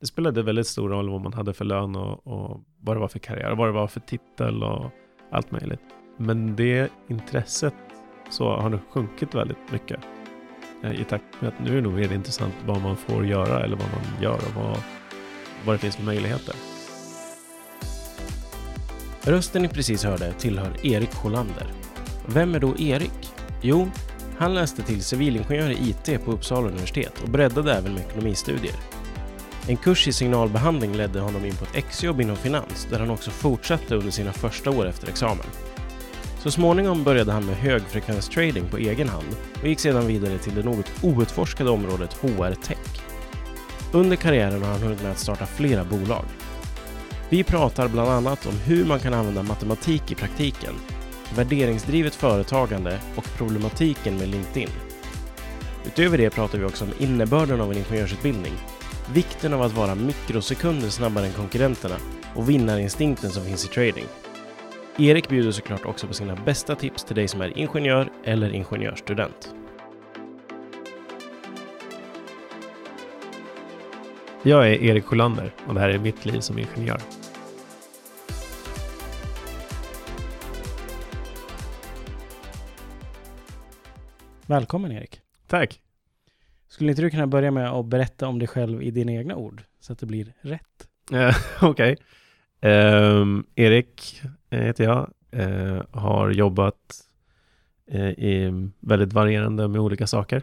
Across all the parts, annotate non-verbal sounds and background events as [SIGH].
det spelade väldigt stor roll vad man hade för lön och, och vad det var för karriär, och vad det var för titel och allt möjligt. Men det intresset så har nog sjunkit väldigt mycket eh, i takt med att nu är det nog mer intressant vad man får göra eller vad man gör och vad, vad det finns för möjligheter. Rösten ni precis hörde tillhör Erik Hollander. Vem är då Erik? Jo, han läste till civilingenjör i IT på Uppsala universitet och breddade även med ekonomistudier. En kurs i signalbehandling ledde honom in på ett exjobb inom finans där han också fortsatte under sina första år efter examen. Så småningom började han med högfrekvenstrading på egen hand och gick sedan vidare till det något outforskade området HR-tech. Under karriären har han hunnit med att starta flera bolag. Vi pratar bland annat om hur man kan använda matematik i praktiken, värderingsdrivet företagande och problematiken med LinkedIn. Utöver det pratar vi också om innebörden av en ingenjörsutbildning, vikten av att vara mikrosekunder snabbare än konkurrenterna och vinnarinstinkten som finns i trading. Erik bjuder såklart också på sina bästa tips till dig som är ingenjör eller ingenjörsstudent. Jag är Erik Sjölander och det här är mitt liv som ingenjör. Välkommen Erik. Tack! Skulle inte du kunna börja med att berätta om dig själv i dina egna ord så att det blir rätt? Eh, [LAUGHS] Okej. Ehm, Erik eh, heter jag. Eh, har jobbat eh, i väldigt varierande med olika saker.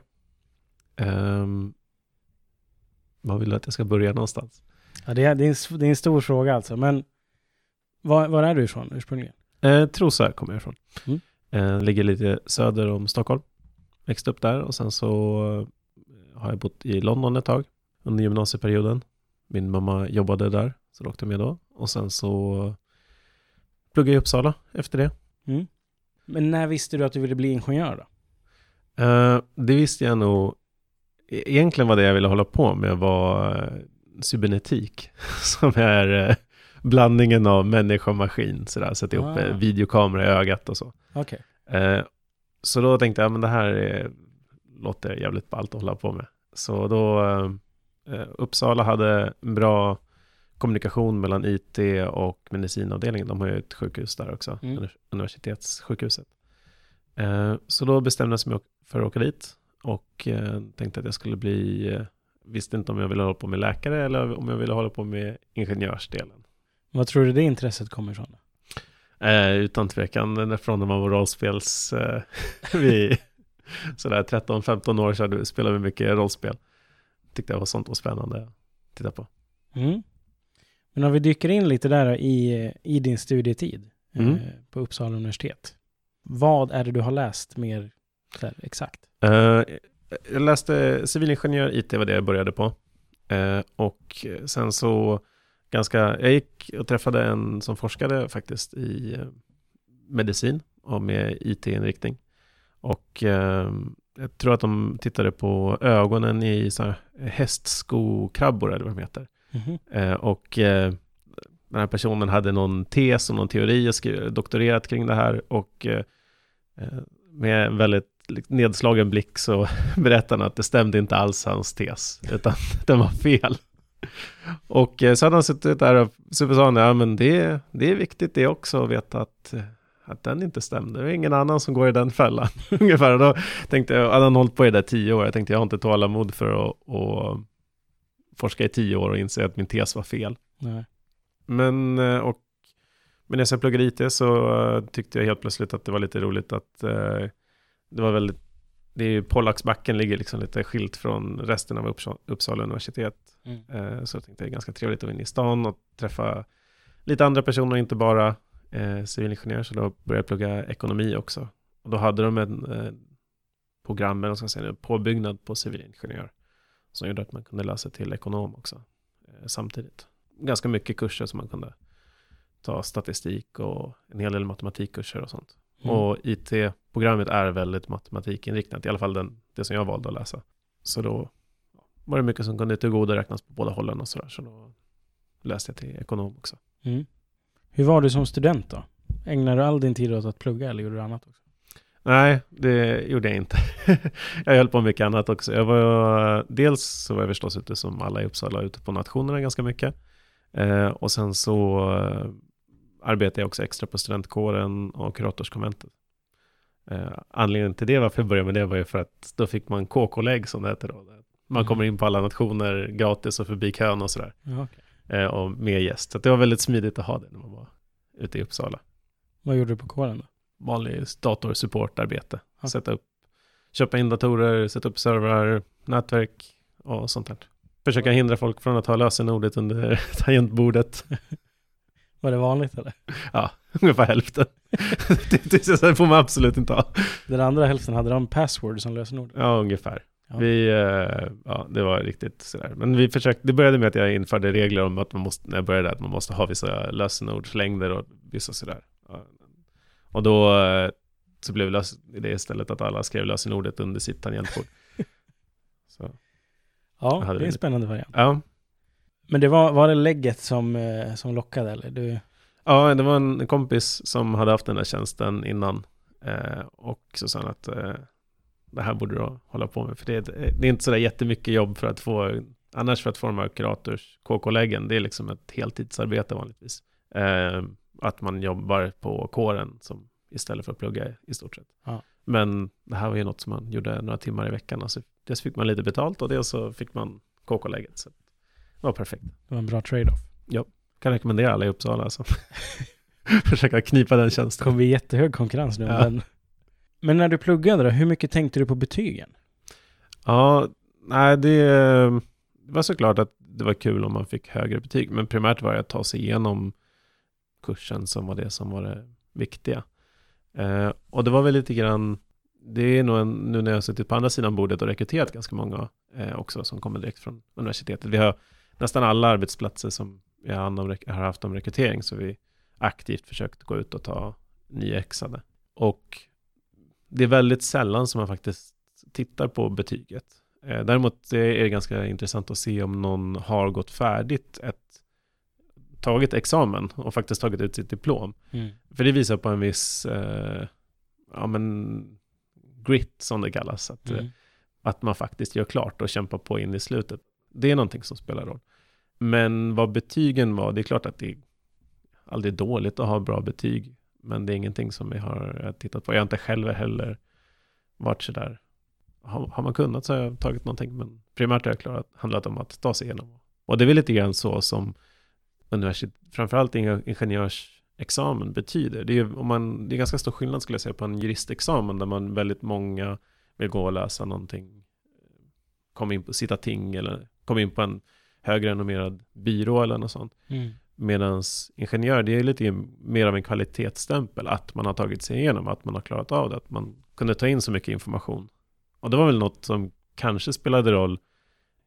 Ehm, vad vill du att jag ska börja någonstans? Ja, det, är, det, är en, det är en stor fråga alltså, men var, var är du ifrån ursprungligen? Eh, Trosa kommer jag ifrån. Mm. Eh, ligger lite söder om Stockholm. Växte upp där och sen så har jag bott i London ett tag under gymnasieperioden. Min mamma jobbade där, så då åkte jag med då. Och sen så pluggade jag i Uppsala efter det. Mm. Men när visste du att du ville bli ingenjör då? Eh, det visste jag nog. E- Egentligen var det jag ville hålla på med var eh, cybernetik. [LAUGHS] Som är eh, blandningen av människa och maskin. Sådär, sätta ihop Ah. eh, videokamera i ögat och så. Eh, så då tänkte jag, men det här är, låter jävligt ballt att hålla på med. Så då, eh, Uppsala hade en bra kommunikation mellan IT och medicinavdelningen. De har ju ett sjukhus där också, Mm. univers- universitetssjukhuset. Eh, så då bestämde jag mig för att åka dit och eh, tänkte att jag skulle bli, eh, visste inte om jag ville hålla på med läkare eller om jag ville hålla på med ingenjörsdelen. Vad tror du det intresset kommer ifrån? Eh, utan tvekan, från när man var rollspels... Eh, [LAUGHS] vi, [LAUGHS] sådär 13-15 år sedan spelade vi mycket rollspel. Tyckte jag var sånt var spännande att titta på. Mm. Men om vi dyker in lite där i, i din studietid Mm. eh, på Uppsala universitet. Vad är det du har läst mer här, exakt? Eh, jag läste civilingenjör, IT var det jag började på. Eh, och sen så ganska, jag gick och träffade en som forskade faktiskt i eh, medicin och med IT-inriktning. Och eh, jag tror att de tittade på ögonen i så här hästskokrabbor eller vad de heter. Mhm. Eh, och eh, den här personen hade någon tes och någon teori och skrev, doktorerat kring det här och eh, eh, med en väldigt nedslagen blick så [LAUGHS] berättade han att det stämde inte alls hans tes, utan [LAUGHS] den var fel. Och eh, så hade han suttit där och så sa han, ja men det, det är viktigt det också att veta att, att den inte stämde. Det är ingen annan som går i den fällan. [LAUGHS] Ungefär, och då tänkte jag, hade han hållit på i det där tio år, jag tänkte jag har inte tålamod för att, att forska i tio år och inse att min tes var fel. Nej. Men, eh, och, men när jag pluggade IT så eh, tyckte jag helt plötsligt att det var lite roligt att eh, det var väldigt, det är ju Pollaxbacken ligger liksom lite skilt från resten av Uppsala, universitet. Mm. Så jag tänkte det är ganska trevligt att vara inne i stan och träffa lite andra personer, inte bara eh, civilingenjör. Så då började jag plugga ekonomi också. Och då hade de en eh, program, eller ska säga, en påbyggnad på civilingenjör. Som gjorde att man kunde läsa till ekonom också eh, samtidigt ganska mycket kurser som man kunde ta statistik och en hel del matematikkurser och sånt. Mm. Och IT-programmet är väldigt matematikinriktat, i alla fall den, det som jag valde att läsa. Så då var det mycket som kunde tillgodoräknas på båda hållen och sådär, så då läste jag till ekonom också. Mm. Hur var du som student då? Ägnade du all din tid åt att plugga eller gjorde du annat också? Nej, det gjorde jag inte. [LAUGHS] jag höll på med mycket annat också. Jag var, dels så var jag förstås ute som alla i Uppsala, ute på nationerna ganska mycket. Eh, och sen så eh, arbetade jag också extra på studentkåren och kuratorskonventet. Eh, anledningen till det, varför jag började med det, var ju för att då fick man KK-lägg som det heter då. Man kommer in på alla nationer gratis och förbi kön och sådär. Ja, okej. Eh, och med gäst. Så det var väldigt smidigt att ha det när man var ute i Uppsala. Vad gjorde du på kåren då? Vanlig datorsupportarbete. Ja. Sätta upp, köpa in datorer, sätta upp servrar, nätverk och sånt där. Försöka hindra folk från att ha lösenordet under [LAUGHS] tangentbordet. [LAUGHS] Var det vanligt eller? Ja, [LAUGHS] ungefär hälften. det, det, det får man absolut inte ha. Den andra hälften hade de password som lösenord. Ja, ungefär. Ja. Vi, eh, ja, det var riktigt sådär. Men vi försökte, det började med att jag införde regler om att man måste, när jag började, att man måste ha vissa lösenordslängder och vissa sådär. Och då eh, så blev det istället att alla skrev lösenordet under sitt tangentbord. [LAUGHS] så, Ja, det är en vi. spännande variant. ja. Men det var, var det lägget som, eh, som lockade eller? Du, ja, det var en kompis som hade haft den där tjänsten innan. Eh, och så sa han att eh, det här borde du hålla på med. För det är, det är inte sådär jättemycket jobb för att få, annars för att få de här kurators KK-läggen, det är liksom ett heltidsarbete vanligtvis. Eh, att man jobbar på kåren som, istället för att plugga i stort sett. Ja. Men det här var ju något som man gjorde några timmar i veckan. Alltså, dels fick man lite betalt och dels så fick man KK-lägget. Så det var perfekt. det var en bra trade-off. Kan rekommendera alla i Uppsala alltså. [LAUGHS] Försöka knipa den Det tjänsten. kommer bli jättehög konkurrens nu. Ja. Men, men när du pluggade då, hur mycket tänkte du på betygen? Ja, nej det, det var såklart att det var kul om man fick högre betyg. Men primärt var det att ta sig igenom kursen som var det som var det viktiga. Eh, och det var väl lite grann, det är nog en, nu när jag har suttit på andra sidan bordet och rekryterat ganska många eh, också som kommer direkt från universitetet. Vi har nästan alla arbetsplatser som vi har, har haft om rekrytering så vi aktivt försökt gå ut och ta nyexade. Och det är väldigt sällan som man faktiskt tittar på betyget. Eh, däremot är det ganska intressant att se om någon har gått färdigt ett tagit examen och faktiskt tagit ut sitt diplom. För det visar på en viss eh, ja, men grit som det kallas. Att, eh, Mm. att man faktiskt gör klart och kämpar på in i slutet. Det är någonting som spelar roll. Men vad betygen var, det är klart att det är aldrig dåligt att ha bra betyg. Men det är ingenting som vi har eh, tittat på. Jag har inte själv heller varit sådär. Har, har man kunnat så har jag tagit någonting. Men primärt har jag klarat, handlat om att ta sig igenom. Och det är väl lite grann så som universitet, framförallt ingenjörsexamen betyder. Det är, om man, det är ganska stor skillnad skulle jag säga på en juristexamen där man väldigt många vill gå och läsa någonting, eh, komma in på sitta ting eller komma in på en högre renommerad byrå eller något sånt. Mm. Medan ingenjör, det är lite mer av en kvalitetsstämpel, att man har tagit sig igenom, att man har klarat av det, att man kunde ta in så mycket information. Och det var väl något som kanske spelade roll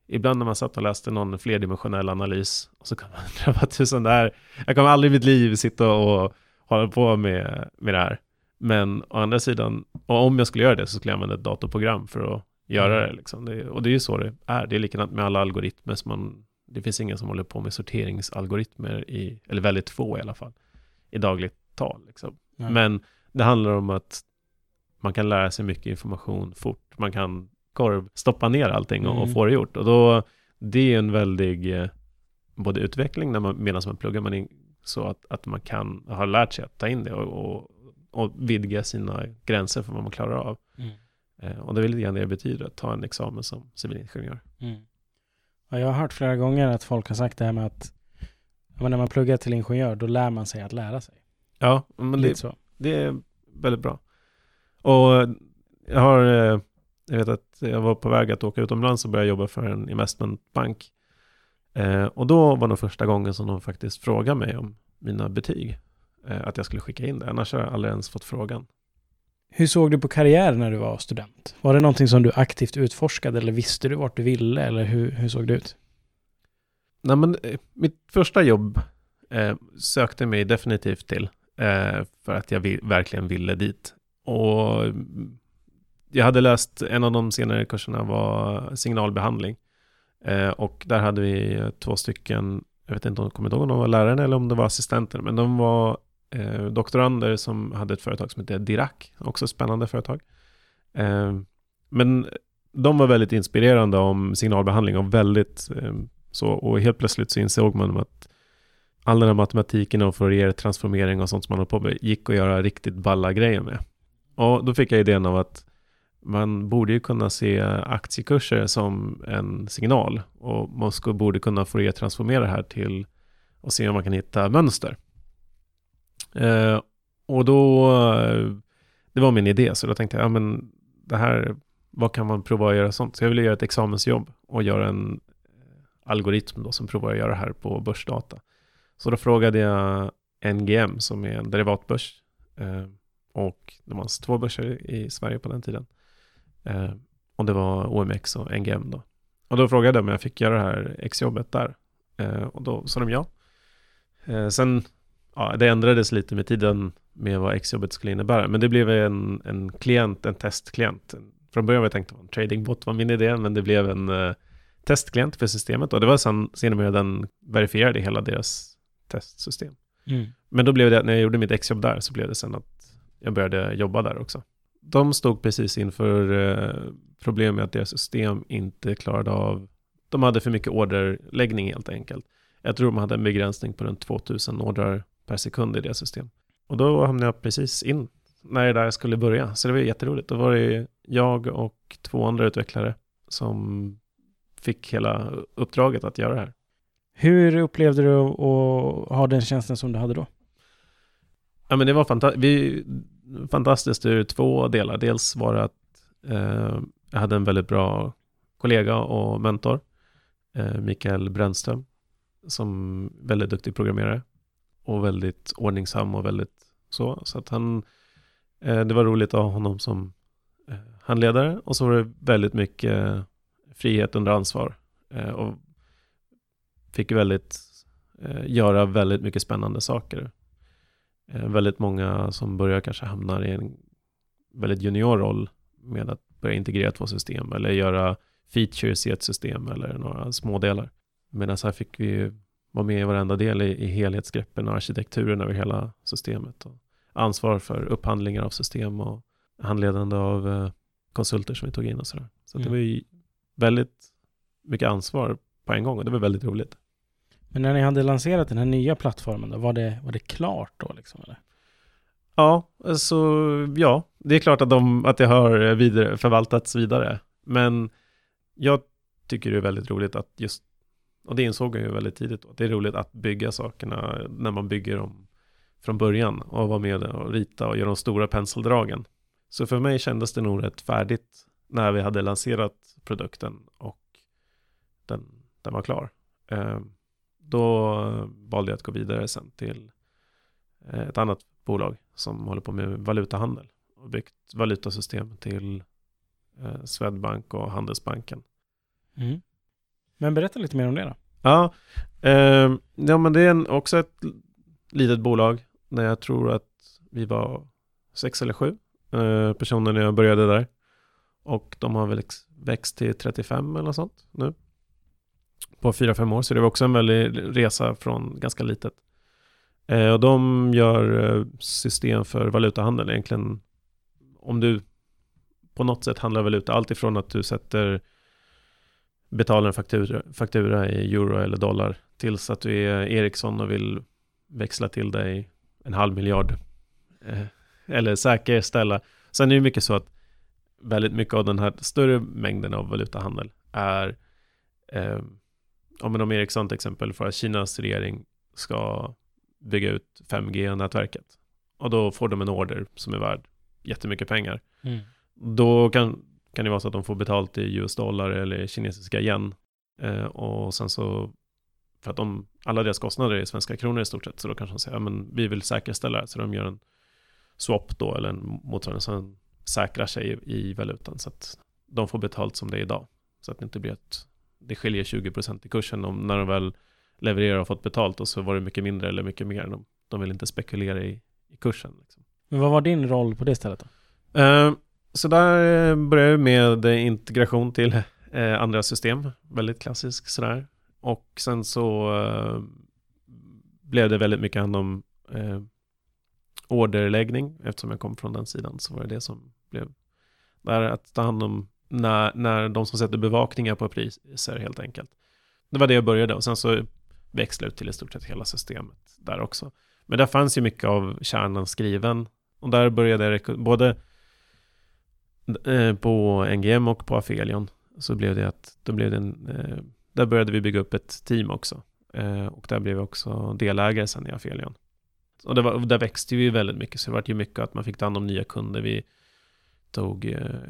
ibland när man satt och läste någon flerdimensionell analys, och så kan man [LAUGHS] undra vad tusan det här, jag kommer aldrig i mitt liv sitta och hålla på med, med det här. Men å andra sidan, och om jag skulle göra det så skulle jag använda ett datorprogram för att göra det. Liksom. det och det är ju så det är. Det är likadant med alla algoritmer. Som man, det finns ingen som håller på med sorteringsalgoritmer, i, eller väldigt få i alla fall, i dagligt tal. Liksom. Men det handlar om att man kan lära sig mycket information fort. Man kan korv, stoppa ner allting och, och Mm. få det gjort. Och då, det är en väldig eh, både utveckling när man, medan man pluggar, men in, så att, att man kan, har lärt sig att ta in det och, och, och vidga sina gränser för vad man klarar av. Mm. Eh, och det är lite grann det det betyder att ta en examen som civilingenjör. Mm. Ja, jag har hört flera gånger att folk har sagt det här med att när man pluggar till ingenjör, då lär man sig att lära sig. Ja, men det, så. det är väldigt bra. Och jag har, eh, jag vet att jag var på väg att åka utomlands och börja jobba för en investmentbank. Eh, och då var nog första gången som de faktiskt frågade mig om mina betyg. Eh, att jag skulle skicka in det, annars har jag aldrig ens fått frågan. Hur såg du på karriär när du var student? Var det någonting som du aktivt utforskade eller visste du vart du ville eller hur, hur såg det ut? Nej, men eh, mitt första jobb eh, sökte mig definitivt till eh, för att jag vill, verkligen ville dit. Och mm, jag hade läst, en av de senare kurserna var signalbehandling. Eh, och där hade vi två stycken, jag vet inte om jag kommer ihåg om de var lärare eller om det var assistenter, men de var eh, doktorander som hade ett företag som hette Dirac, också ett spännande företag. Eh, men de var väldigt inspirerande om signalbehandling och väldigt eh, så, och helt plötsligt så insåg man att all den här matematiken och Fourier transformering och sånt som man höll på med gick att göra riktigt balla grejer med. Och då fick jag idén av att man borde ju kunna se aktiekurser som en signal och man borde kunna Fourier transformera det här till och se om man kan hitta mönster. Eh, och då, eh, det var min idé, så då tänkte jag, ja men det här, vad kan man prova att göra sånt? Så jag ville göra ett examensjobb och göra en eh, algoritm då som provar att göra det här på börsdata. Så då frågade jag NGM som är en derivatbörs eh, och det fanns två börser i Sverige på den tiden. Eh, och det var OMX och NGM då. Och då frågade jag om jag fick göra det här exjobbet där. Eh, och då sa de ja. Eh, sen, ja, det ändrades lite med tiden med vad exjobbet skulle innebära. Men det blev en, en klient, en testklient. Från början var jag tänkt att en tradingbot var min idé, men det blev en uh, testklient för systemet. Och det var sen, senare den verifierade hela deras testsystem. Mm. Men då blev det, när jag gjorde mitt exjobb där, så blev det sen att jag började jobba där också. De stod precis inför uh, problem med att deras system inte klarade av, de hade för mycket orderläggning helt enkelt. Jag tror de hade en begränsning på runt 2000 ordrar per sekund i det system. Och då hamnade jag precis in när det där skulle börja. Så det var jätteroligt. Då var det jag och två andra utvecklare som fick hela uppdraget att göra det här. Hur upplevde du att ha den tjänsten som du hade då? Ja, men det var fanta vi, fantastiskt ur två delar. Dels var det att eh, jag hade en väldigt bra kollega och mentor, eh, Mikael Brännström, som väldigt duktig programmerare och väldigt ordningsam och väldigt så. Så att han, eh, det var roligt att ha honom som eh, handledare och så var det väldigt mycket eh, frihet under ansvar eh, och fick väldigt eh, göra väldigt mycket spännande saker. Eh, väldigt många som börjar kanske hamnar i en väldigt junior roll med att börja integrera två system eller göra features i ett system eller några smådelar. Medan här fick vi vara med i varenda del i, i helhetsgreppen och arkitekturen över hela systemet. Och ansvar för upphandlingar av system och handledande av eh, konsulter som vi tog in och sådär. Så mm. det var ju väldigt mycket ansvar på en gång och det var väldigt roligt. Men när ni hade lanserat den här nya plattformen då, var det, var det klart då liksom? Eller? Ja, alltså ja, det är klart att, de, att det har vidare, förvaltats vidare. Men jag tycker det är väldigt roligt att just och det insåg jag ju väldigt tidigt då. Det är roligt att bygga sakerna när man bygger dem från början och vara med och rita och göra de stora penseldragen. Så för mig kändes det nog rätt färdigt när vi hade lanserat produkten och den, den var klar. Eh, då valde jag att gå vidare sen till eh, ett annat bolag som håller på med valutahandel och byggt valutasystem till eh, Swedbank och Handelsbanken. Mm. Men berätta lite mer om det då. Ja, eh, ja men det är en, också ett litet bolag när jag tror att vi var sex eller sju eh, personer när jag började där. Och de har väl växt till 35 eller något sånt nu. På 4-5 år, så det var också en väldig resa från ganska litet. Eh, och de gör eh, system för valutahandel egentligen. Om du på något sätt handlar valuta, allt ifrån att du sätter betalar en faktura, faktura i euro eller dollar tills att du är Ericsson och vill växla till dig en halv miljard eh, eller säkerställa. Sen är det mycket så att väldigt mycket av den här större mängden av valutahandel är eh, om Ericsson till exempel för att Kinas regering ska bygga ut 5G-nätverket och då får de en order som är värd jättemycket pengar. Mm. Då kan kan det vara så att de får betalt i US-dollar eller kinesiska yen. Eh, och sen så, för att de, alla deras kostnader är svenska kronor i stort sett, så då kanske de säger, ja men vi vill säkerställa det, så de gör en swap då, eller en motsvarande, som säkrar sig i, i valutan, så att de får betalt som det är idag. Så att det inte blir att det skiljer 20% i kursen om när de väl levererar och fått betalt och så var det mycket mindre eller mycket mer. De, de vill inte spekulera i, i kursen. Liksom. Men vad var din roll på det stället då? Uh, så där eh, började jag med integration till eh, andra system, väldigt klassisk sådär. Och sen så eh, blev det väldigt mycket hand om eh, orderläggning, eftersom jag kom från den sidan, så var det det som blev där att ta hand om när, när de som sätter bevakningar på priser helt enkelt. Det var det jag började och sen så växlade ut till i stort sett hela systemet där också. Men där fanns ju mycket av kärnan skriven och där började jag både Eh, på NGM och på Afelion så blev det att då blev det en, eh, där började vi bygga upp ett team också eh, och där blev vi också delägare sen i Afelion. Och det var, där växte vi väldigt mycket så det var ju mycket att man fick ta hand om nya kunder. Vi tog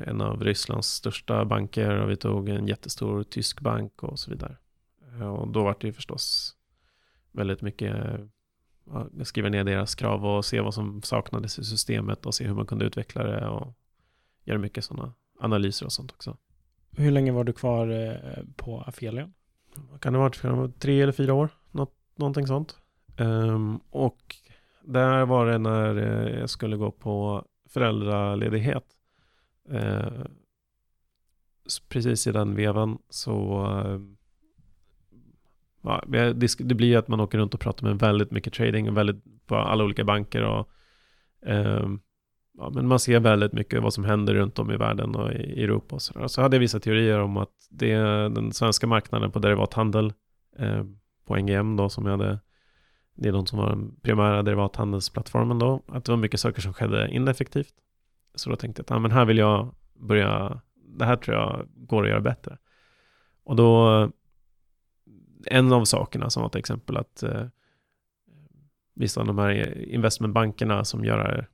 en av Rysslands största banker och vi tog en jättestor tysk bank och så vidare. Och då var det ju förstås väldigt mycket skriva ner deras krav och se vad som saknades i systemet och se hur man kunde utveckla det och göra mycket sådana analyser och sånt också. Hur länge var du kvar eh, på Afelion? Kan det ha varit tre eller fyra år? Något, någonting sånt. Um, och där var det när eh, jag skulle gå på föräldraledighet. Uh, precis i den vevan så uh, ja, det blir ju att man åker runt och pratar med väldigt mycket trading och väldigt på alla olika banker och eh, ja, men man ser väldigt mycket vad som händer runt om i världen och i Europa och sådär. Så hade jag vissa teorier om att det är den svenska marknaden på derivathandel eh, på NGM då som jag hade det är de som var den primära derivathandelsplattformen då, att det var mycket saker som skedde ineffektivt. Så då tänkte jag att ja, men här vill jag börja, det här tror jag går att göra bättre. Och då en av sakerna som var till exempel att eh, vissa av de här investmentbankerna som gör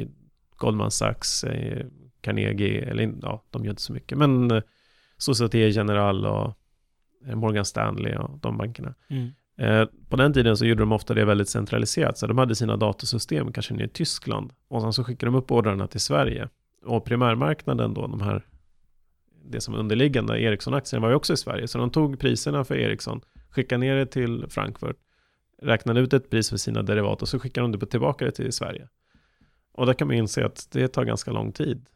i, Goldman Sachs, eh, Carnegie, eller ja, de gör inte så mycket, men eh, General och eh, Morgan Stanley och de bankerna. Mm. Eh, på den tiden så gjorde de ofta det väldigt centraliserat, så de hade sina datasystem kanske nere i Tyskland och sen så skickade de upp ordrarna till Sverige. Och primärmarknaden då, de här det som underliggande, Ericsson-aktien var ju också i Sverige, så de tog priserna för Ericsson, skickade ner det till Frankfurt, räknade ut ett pris för sina derivat och så skickade de det tillbaka till Sverige. Och där kan man inse att det tar ganska lång tid.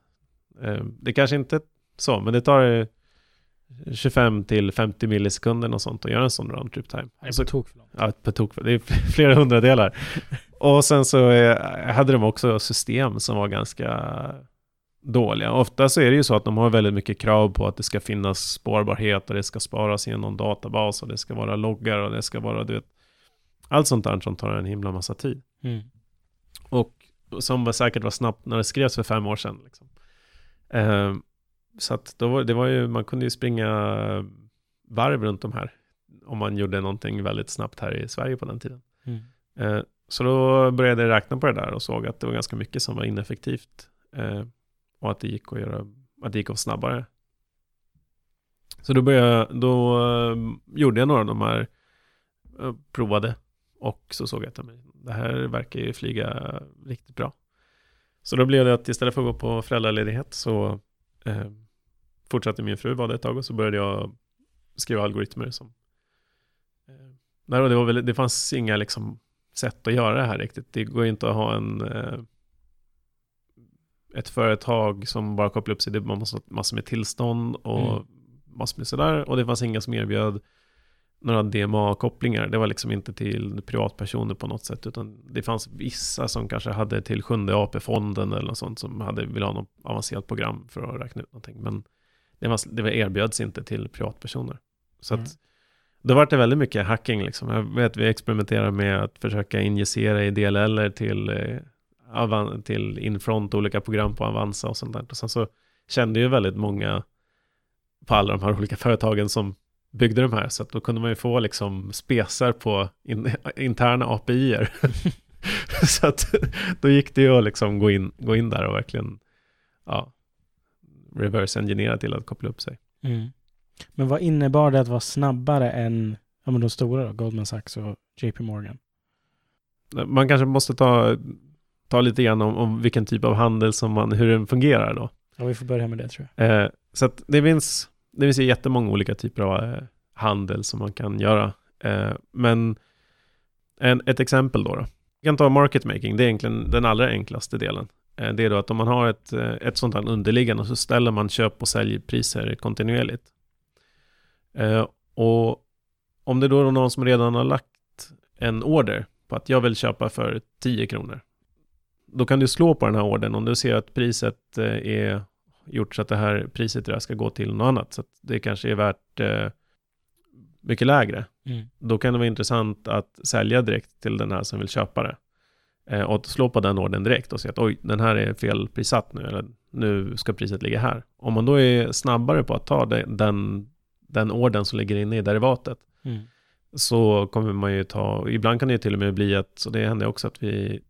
Eh, det kanske inte så, men det tar 25 till 50 millisekunder och sånt att göra en sån round trip time. Det är på tok för långt. Ja, på tok för Det är [LAUGHS] flera hundra delar. och sen så eh, hade de också system som var ganska dåliga. Ofta så är det ju så att de har väldigt mycket krav på att det ska finnas spårbarhet och det ska sparas i någon databas och det ska vara loggar och det ska vara, du vet, allt sånt där som tar en himla massa tid. Mm. Och som var säkert var snabbt när det skrevs för fem år sedan. Liksom. Eh, så att då var, det var ju, man kunde ju springa varv runt de här om man gjorde någonting väldigt snabbt här i Sverige på den tiden. Mm. Eh, så då började jag räkna på det där och såg att det var ganska mycket som var ineffektivt. Eh, och att det gick att göra, att det gick att snabbare. Så då började då uh, gjorde jag några av de här, uh, provade och så såg jag att det här verkar ju flyga riktigt bra. Så då blev det att istället för att gå på föräldraledighet så uh, fortsatte min fru vara det ett tag och så började jag skriva algoritmer som Nej, det, var väl, det fanns inga liksom, sätt att göra det här riktigt. Det går inte att ha en ett företag som bara kopplar upp sig, det var massor med tillstånd och mm. massor med sådär. Och det fanns inga som erbjöd några DMA-kopplingar. Det var liksom inte till privatpersoner på något sätt, utan det fanns vissa som kanske hade till sjunde AP-fonden eller något sånt som hade, ville ha något avancerat program för att räkna ut någonting. Men det, var, det erbjöds inte till privatpersoner. Så mm. att då var det väldigt mycket hacking liksom. Jag vet vi experimenterar med att försöka injicera i DLL till eh, till Infront, olika program på Avanza och sånt där. Och sen så kände ju väldigt många på alla de här olika företagen som byggde de här, så att då kunde man ju få liksom spesar på in, [LAUGHS] interna API-er. [LAUGHS] så att [LAUGHS] då gick det ju att liksom gå in, gå in där och verkligen ja, reverse engineera till att koppla upp sig. Mm. Men vad innebar det att vara snabbare än ja, men de stora då, Goldman Sachs och JP Morgan? Man kanske måste ta ta lite grann om, om vilken typ av handel som man, hur den fungerar då. Ja, vi får börja med det tror jag. Eh, så att det finns, det finns jättemånga olika typer av eh, handel som man kan göra. Eh, men en, ett exempel då, då. Vi kan ta market making, det är egentligen den allra enklaste delen. Eh, det är då att om man har ett, ett sånt här underliggande så ställer man köp och säljpriser kontinuerligt. Och om det då är någon som redan har lagt en order på att jag vill köpa för 10 kronor då kan du slå på den här ordern om du ser att priset är gjort så att det här priset där ska gå till något annat. Så att det kanske är värt eh, mycket lägre. Mm. Då kan det vara intressant att sälja direkt till den här som vill köpa det. Eh, och slå på den ordern direkt och se att oj, den här är felprissatt nu. Eller nu ska priset ligga här. Om man då är snabbare på att ta det, den, den orden som ligger inne i derivatet. Mm. Så kommer man ju ta, ibland kan det ju till och med bli att, så det händer också att vi,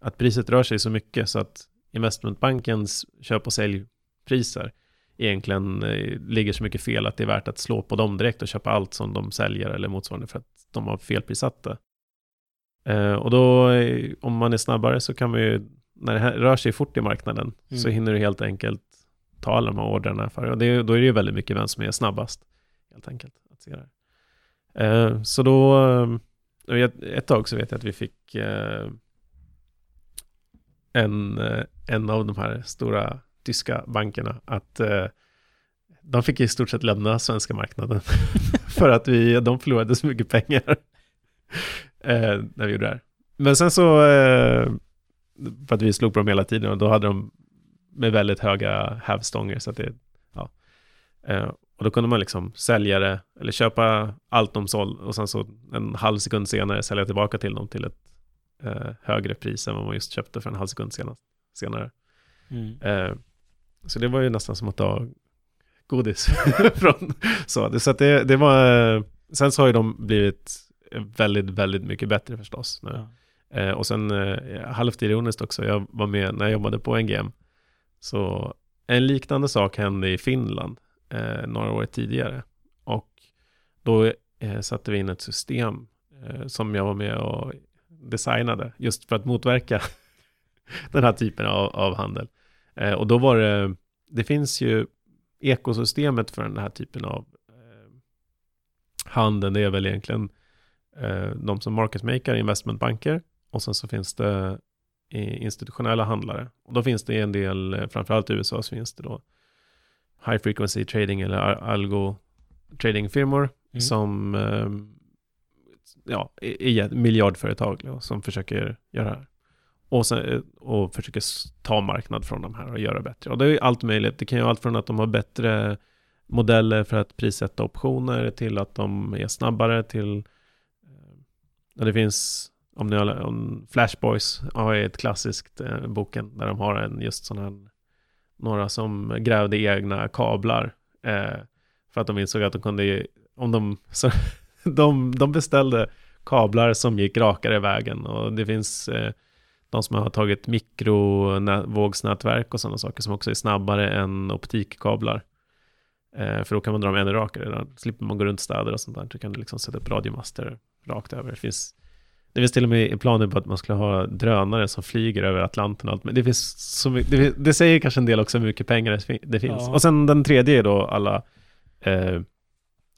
att priset rör sig så mycket så att investmentbankens köp och säljpriser egentligen eh, ligger så mycket fel att det är värt att slå på dem direkt och köpa allt som de säljer eller motsvarande för att de har felprissatt det. Eh, och då, eh, om man är snabbare så kan man ju, när det här rör sig fort i marknaden, Mm. så hinner du helt enkelt ta alla de här ordrarna för och det, då är det ju väldigt mycket vem som är snabbast, helt enkelt. Att se det. här. Så då, ett- tag så vet jag att vi fick en, eh, en av de här stora tyska bankerna att eh, de fick i stort sett lämna svenska marknaden [LAUGHS] för att vi, de förlorade så mycket pengar [LAUGHS] eh, när vi gjorde det här. Men sen så, eh, för att vi slog på dem hela tiden och då hade de med väldigt höga hävstånger så att det, ja. Eh, och då kunde man liksom sälja det eller köpa allt de sålde och sen så en halv sekund senare sälja tillbaka till dem till ett eh, högre pris än vad man just köpte för en halv sekund senast, senare. Mm. Eh, så det var ju nästan som att ta godis [LAUGHS] från så. Så att det, det var, eh, sen så har ju de blivit väldigt, väldigt mycket bättre förstås. nu. Ja. Eh, och sen eh, halvt ironiskt också, jag var med när jag jobbade på NGM. Så en liknande sak hände i Finland eh, några år tidigare. Och då eh, satte vi in ett system eh, som jag var med och designade just för att motverka [LAUGHS] den här typen av, av handel. Eh, och då var det, det finns ju ekosystemet för den här typen av eh, handel, det är väl egentligen eh, de som market maker, investmentbanker och sen så finns det eh, institutionella handlare. Och då finns det en del, eh, framförallt i USA så finns det då high frequency trading eller al- algo tradingfirmor Mm. som eh, ja, i ett miljardföretag som försöker göra det här. Och, sen, och försöker ta marknad från de här och göra bättre. Och det är ju allt möjligt. Det kan ju vara allt från att de har bättre modeller för att prissätta optioner till att de är snabbare till ja, det finns om ni har om Flashboys har ja, ett klassiskt eh, boken där de har en just sån här några som grävde egna kablar eh, för att de insåg att de kunde om de så, [LAUGHS] de, de beställde kablar som gick rakare vägen och det finns eh, de som har tagit mikrovågsnätverk och sådana saker som också är snabbare än optikkablar. Eh, för då kan man dra dem ännu rakare, då slipper man gå runt städer och sånt där. Så kan du liksom sätta upp radiomaster rakt över. Det finns, det finns till och med planer på att man skulle ha drönare som flyger över Atlanten och allt. Men det finns så mycket, det, det säger kanske en del också hur mycket pengar det finns. Ja. Och sen den tredje är då alla eh,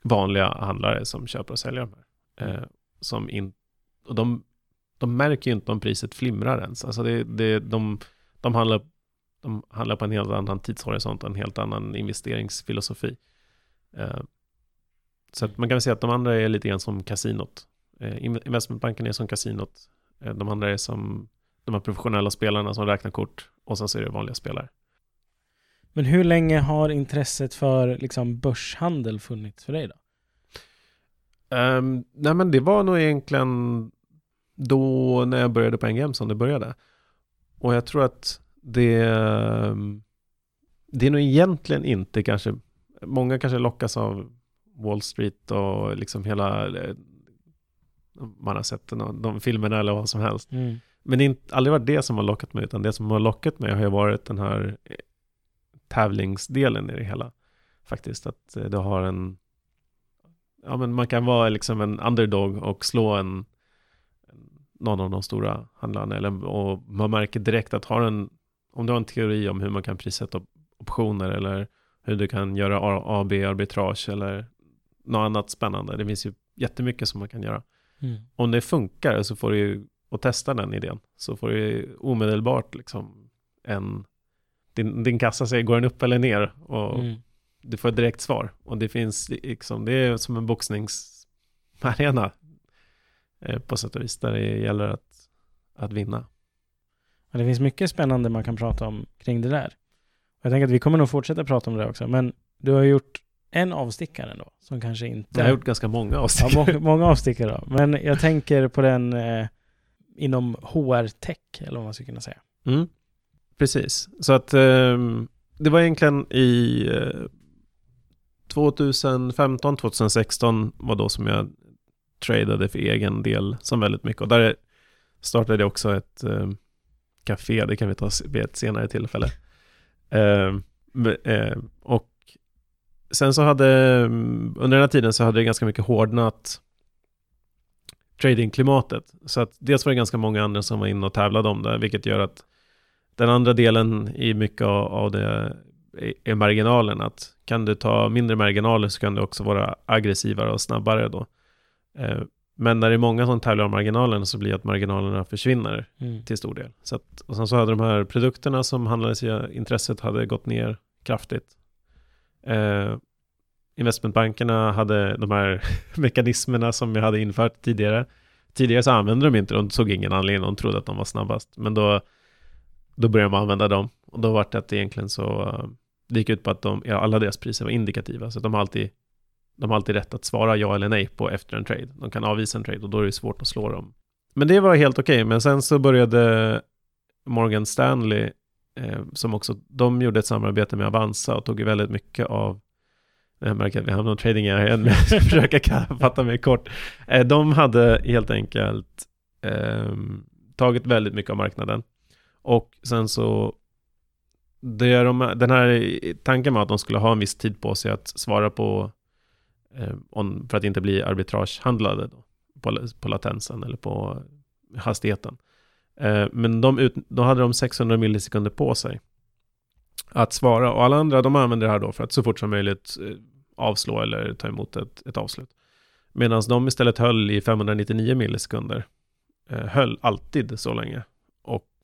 vanliga handlare som köper och säljer de här. Eh, som in, och de, de märker ju inte om priset flimrar ens. Alltså det, det, de, de, handlar, de handlar på en helt annan tidshorisont, en helt annan investeringsfilosofi. Eh, så man kan väl säga att de andra är lite grann som kasinot. Eh, in- investmentbanken är som kasinot. Eh, de andra är som de här professionella spelarna som räknar kort och sen så är det vanliga spelare. Men hur länge har intresset för liksom börshandel funnits för dig då? Um, nej men det var nog egentligen då när jag började på NGM som det började. Och jag tror att det, ehm, det är nog egentligen inte kanske, många kanske lockas av Wall Street och liksom hela, eh, man har sett de, de filmerna eller vad som helst. Mm. Men det inte, aldrig varit det som har lockat mig, utan det som har lockat mig har ju varit den här tävlingsdelen i det hela. Faktiskt, att eh, du har en, ja men man kan vara liksom en underdog och slå en, någon av de stora handlarna, eller, och man märker direkt att har en, om du har en teori om hur man kan prissätta op- optioner eller hur du kan göra AB-arbitrage eller något annat spännande. Det finns ju jättemycket som man kan göra Mm. om det funkar så får du ju, och testa den idén, så får du ju omedelbart liksom en, din, din kassa säger går den upp eller ner och Mm. du får ett direkt svar. Och det finns liksom, det är som en boxningsarena eh, på sätt och vis, där det gäller att, att vinna. Men det finns mycket spännande man kan prata om kring det där. Jag tänker att vi kommer nog fortsätta prata om det också, men du har gjort en avstickare ändå, som kanske inte... Jag har gjort ganska många avstickare. Ja, må [LAUGHS] många avstickare då. Men jag tänker på den eh, inom HR-tech, eller vad man skulle kunna säga. Mm. Precis, så att eh, det var egentligen i eh, 2015, 2016 var då som jag tradade för egen del som väldigt mycket. Och där startade jag också ett eh, café, det kan vi ta vid ett senare tillfälle. Eh, eh, och sen så hade, under den här tiden så hade det ganska mycket hårdnat tradingklimatet. Så att dels var det ganska många andra som var inne och tävlade om det, vilket gör att den andra delen i mycket av det är marginalen. Att kan du ta mindre marginaler så kan du också vara aggressivare och snabbare då. Eh, men när det är många som tävlar om marginalen så blir det att marginalerna försvinner mm. till stor del. Så att, och sen så hade de här produkterna som handlades i intresset hade gått ner kraftigt. Eh, investmentbankerna hade de här [LAUGHS] mekanismerna som jag hade infört tidigare. Tidigare så använde de inte, de såg ingen anledning, de trodde att de var snabbast. Men då, då började man använda dem. Och då var det att egentligen så, det gick ut på att de, ja, alla deras priser var indikativa. Så de har alltid de har alltid rätt att svara ja eller nej på efter en trade. De kan avvisa en trade och då är det svårt att slå dem. Men det var helt okej, okay. men sen så började Morgan Stanley, eh, som också, de gjorde ett samarbete med Avanza och tog väldigt mycket av jag märker att vi hamnar i trading här igen, men [LAUGHS] jag försöker fatta mig kort. Eh, de hade helt enkelt eh, tagit väldigt mycket av marknaden. Och sen så, det de, den här tanken var att de skulle ha en viss tid på sig att svara på eh, on, för att inte bli arbitragehandlade då, på, på latensen eller på hastigheten. Eh, men de, ut, då hade de 600 millisekunder på sig att svara och alla andra de använder det här då för att så fort som möjligt eh, avslå eller ta emot ett, ett avslut. Medan de istället höll i 599 millisekunder. Eh, höll alltid så länge.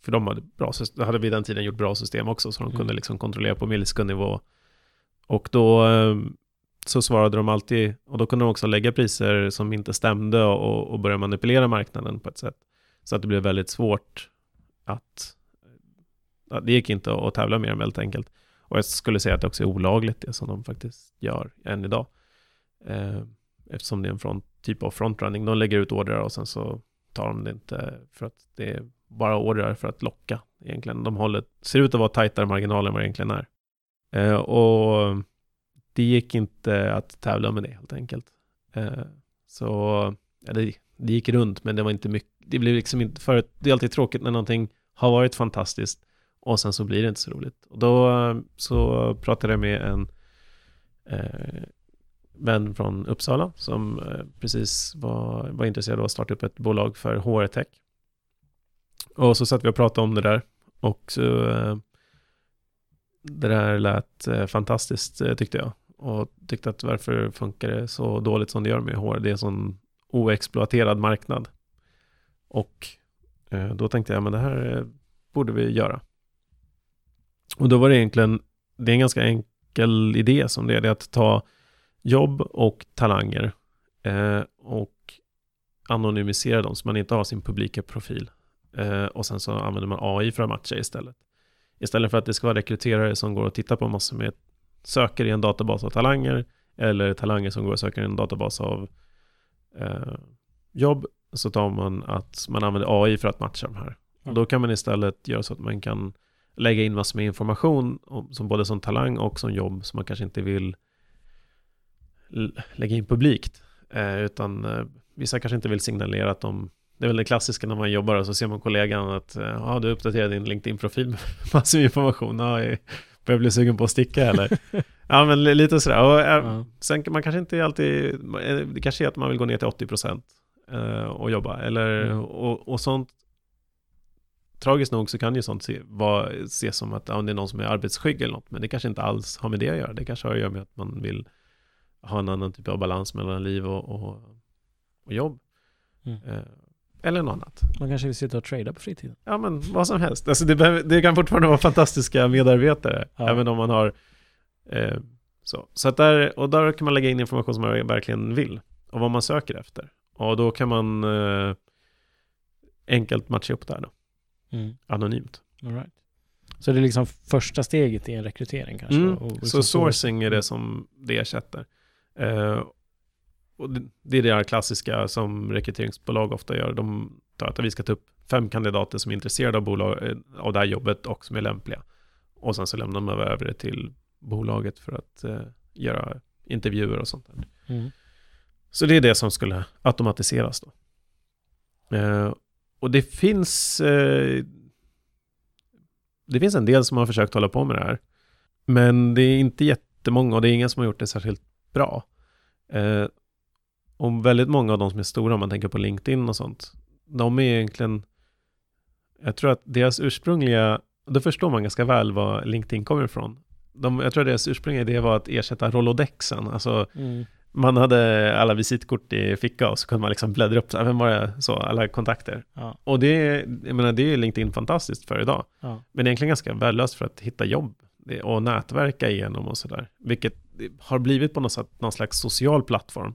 För de hade, bra, hade vid den tiden gjort bra system också, så de mm. kunde liksom kontrollera på millisekundnivå. Och då eh, så svarade de alltid, och då kunde de också lägga priser som inte stämde och, och börja manipulera marknaden på ett sätt. Så att det blev väldigt svårt att, att det gick inte att tävla med dem helt enkelt. Och jag skulle säga att det också är olagligt det som de faktiskt gör än idag. Eh, eftersom det är en front, typ av frontrunning. De lägger ut ordrar och sen så tar de det inte för att det är bara ordrar för att locka egentligen. De håller, ser ut att vara tajtare marginaler än vad det egentligen är. Eh, och det gick inte att tävla med det helt enkelt. Eh, så ja, det, det, gick runt, men det var inte mycket. Det blev liksom inte för Det är alltid tråkigt när någonting har varit fantastiskt och sen så blir det inte så roligt. Och då så pratade jag med en eh, vän från Uppsala som eh, precis var, var intresserad av att starta upp ett bolag för HR-tech. Och så satt vi och pratade om det där och så, eh, det där lät eh, fantastiskt eh, tyckte jag och tyckte att varför funkar det så dåligt som det gör med HR? Det är en sån oexploaterad marknad. Och då tänkte jag, men det här borde vi göra. Och då var det egentligen, det är en ganska enkel idé som det är, det är att ta jobb och talanger eh, och anonymisera dem så man inte har sin publika profil. Eh, och sen så använder man AI för att matcha istället. Istället för att det ska vara rekryterare som går och tittar på massor med söker i en databas av talanger eller talanger som går och söker i en databas av eh, jobb så tar man att man använder AI för att matcha de här. Mm. Då kan man istället göra så att man kan lägga in massor med information om, som både som talang och som jobb som man kanske inte vill lägga in publikt. Eh, utan eh, vissa kanske inte vill signalera att de det är väl det klassiska när man jobbar och så ser man kollegan att eh, ja, du uppdaterar din LinkedIn-profil med [LAUGHS] massor med information. Ja, börjar bli sugen på att sticka eller? [LAUGHS] ja, men lite sådär. Och, äh, ja. Sen man kanske inte alltid, eh, det kanske är att man vill gå ner till 80% eh, och jobba. Eller, mm. och, och sånt, tragiskt nog så kan ju sånt se, var, ses som att ja, det är någon som är arbetsskygg eller något. Men det kanske inte alls har med det att göra. Det kanske har att göra med att man vill ha en annan typ av balans mellan liv och, och, och jobb. Mm. Eh, eller något annat. Man kanske vill sitta och trada på fritiden. Ja, men vad som helst. Alltså det, behöver, det kan fortfarande vara fantastiska medarbetare, ja. även om man har eh, så. Så att där, och där kan man lägga in information som man verkligen vill och vad man söker efter. Och då kan man eh, enkelt matcha upp det här då. Mm. anonymt. All right. Så det är liksom första steget i en rekrytering kanske? Mm. Så liksom få- sourcing är det som det ersätter. Eh, och det, är det här klassiska som rekryteringsbolag ofta gör. De tar att vi ska ta upp fem kandidater som är intresserade av, bolag, eh, av det här jobbet och som är lämpliga. Och sen så lämnar de över det till bolaget för att eh, göra intervjuer och sånt där. Mm. Så det är det som skulle automatiseras då. Eh, och det finns, eh, det finns en del som har försökt hålla på med det här. Men det är inte jättemånga och det är ingen som har gjort det särskilt bra. Och väldigt många av de som är stora, om man tänker på LinkedIn och sånt, de är egentligen, jag tror att deras ursprungliga, då förstår man ganska väl var LinkedIn kommer ifrån. De, jag tror att deras ursprungliga idé var att ersätta Rolodexen, alltså Mm. man hade alla visitkort i ficka och så kunde man liksom bläddra upp, så här, vem var det, så, alla kontakter. Ja. Och det, jag menar, det är LinkedIn fantastiskt för idag. Ja. Men det är egentligen ganska värdelöst för att hitta jobb och nätverka igenom och sådär. Vilket har blivit på något sätt någon slags social plattform.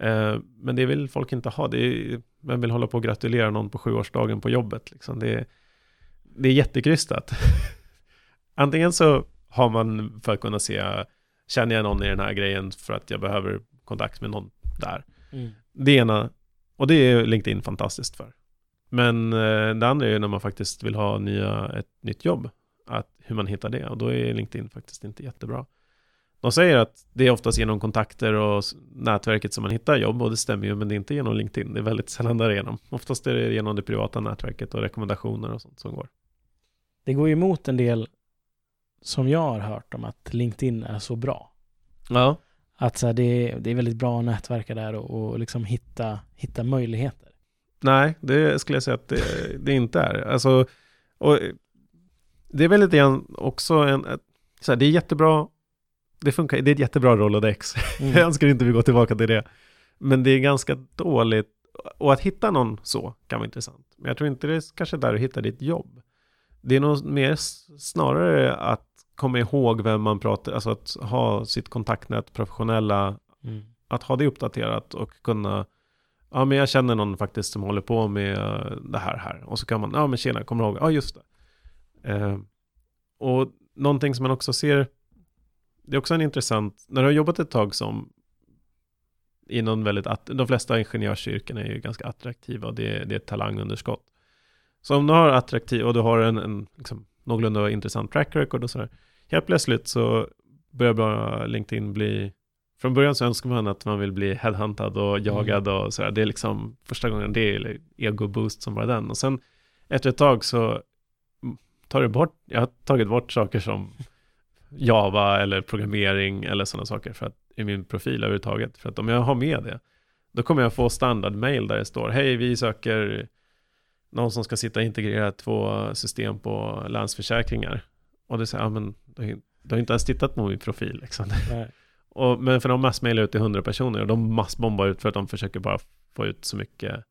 Eh, men det vill folk inte ha. Det är, vem vill hålla på och gratulera någon på sjuårsdagen på jobbet? Liksom. Det, är- det är jättekrystat. [LAUGHS] Antingen så har man för att kunna se, känner jag någon i den här grejen för att jag behöver kontakt med någon där. Mm. Det ena, och det är LinkedIn fantastiskt för. Men eh, det andra är när man faktiskt vill ha nya, ett nytt jobb. Att, hur man hittar det. Och då är LinkedIn faktiskt inte jättebra. De säger att det är oftast genom kontakter och nätverket som man hittar jobb. Och det stämmer ju, men det är inte genom LinkedIn. Det är väldigt sällan därigenom. Oftast är det genom det privata nätverket och rekommendationer och sånt som går. Det går ju emot en del som jag har hört om att LinkedIn är så bra. Ja. Att så här, det, är, det är väldigt bra att nätverka där och, och liksom hitta, hitta möjligheter. Nej, det skulle jag säga att det, det inte är. Alltså, och det är väl lite grann också en, så här, det är jättebra, det funkar, det är ett jättebra Rolodex. Mm. [LAUGHS] Jag önskar inte vi går tillbaka till det. Men det är ganska dåligt, och att hitta någon så kan vara intressant. Men jag tror inte det är kanske där du hittar ditt jobb. Det är nog mer snarare att komma ihåg vem man pratar, alltså att ha sitt kontaktnät, professionella Mm. att ha det uppdaterat och kunna Ja men jag känner någon faktiskt som håller på med det här här Och så kan man, ja men tjena, kommer du ihåg? Ja just det eh, Och någonting som man också ser Det är också en intressant När du har jobbat ett tag som I någon väldigt, de flesta ingenjörsyrken är ju ganska attraktiva och det, är- det är ett talangunderskott Så om du har attraktiv och du har en, en liksom, någorlunda intressant track record och sådär Helt plötsligt så börjar bara LinkedIn bli från början så önskar man att man vill bli headhuntad och jagad och sådär. Det är liksom första gången det är ego-boost som bara den. Och sen efter ett tag så tar det bort, jag har tagit bort saker som Java eller programmering eller sådana saker för att, i min profil överhuvudtaget. För att om jag har med det, då kommer jag få standardmail där det står Hej, vi söker någon som ska sitta och integrera två system på Länsförsäkringar. Och det säger, ja men du har inte ens tittat på min profil liksom. [LAUGHS] Och, men för de massmailar ut till 100 personer och de massbombar ut för att de försöker bara få ut så mycket,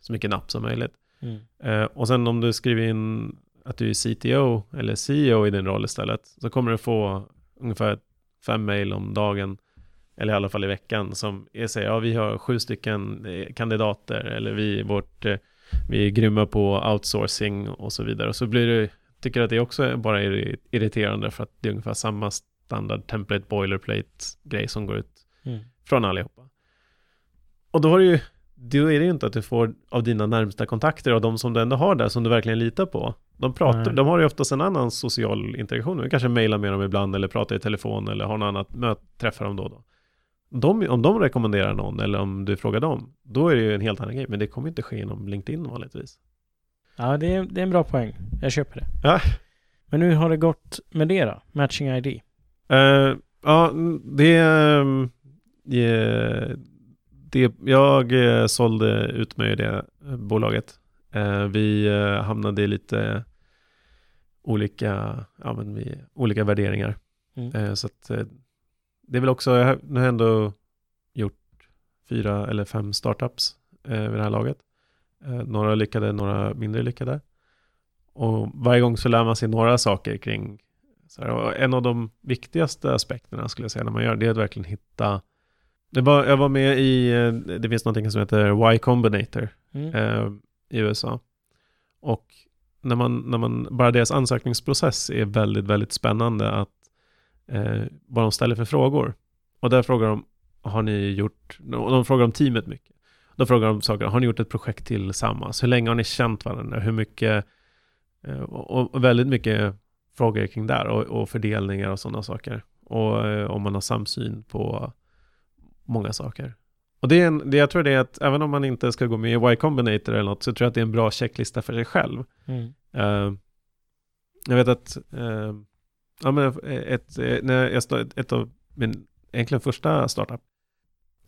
så mycket napp som möjligt. Mm. Eh, och sen om du skriver in att du är CTO eller CEO i din roll istället så kommer du få ungefär fem mail om dagen eller i alla fall i veckan som är säger ja vi har sju stycken eh, kandidater eller vi, vårt, eh, vi är grymma på outsourcing och så vidare och så blir du tycker att det också bara är irriterande för att det är ungefär samma standard template boilerplate grej som går ut Mm. från allihopa. Och då har du ju, då är det ju inte att du får av dina närmsta kontakter och de som du ändå har där som du verkligen litar på. De, pratar, Nej. de har ju oftast en annan social interaktion. Du kanske mejlar med dem ibland eller pratar i telefon eller har något annat möte, träffar dem då och då. De, om de rekommenderar någon eller om du frågar dem, då är det ju en helt annan grej. Men det kommer inte ske genom LinkedIn vanligtvis. Ja, det är, det är en bra poäng. Jag köper det. Ja. Men hur har det gått med det då? Matching ID? Eh, ja, det, ehm, det, det... Jag eh, sålde ut mig i det bolaget. Eh, vi hamnade i lite olika, ja, men vi, olika värderingar. Mm. Eh, så att eh, det är väl också, jag har, nu har jag ändå gjort fyra eller fem startups eh, vid det här laget. Eh, några lyckade, några mindre lyckade. Och varje gång så lär man sig några saker kring så här, en av de viktigaste aspekterna skulle jag säga när man gör det är att verkligen hitta det var, jag var med i, eh, det finns någonting som heter Y Combinator Mm. eh, i USA. Och när man, när man, bara deras ansökningsprocess är väldigt, väldigt spännande att eh, vad de ställer för frågor. Och där frågar de, har ni gjort, och de frågar om teamet mycket. Då frågar de saker, har ni gjort ett projekt tillsammans? Hur länge har ni känt varandra? Hur mycket, eh, och, och väldigt mycket frågor kring där och, och fördelningar och sådana saker. Och eh, om man har samsyn på många saker. Och det är en, det jag tror det är att även om man inte ska gå med i Y Combinator eller något så tror jag att det är en bra checklista för sig själv. Mm. Uh, jag vet att, uh, ja men ett, när jag stod, ett av min egentligen första startup.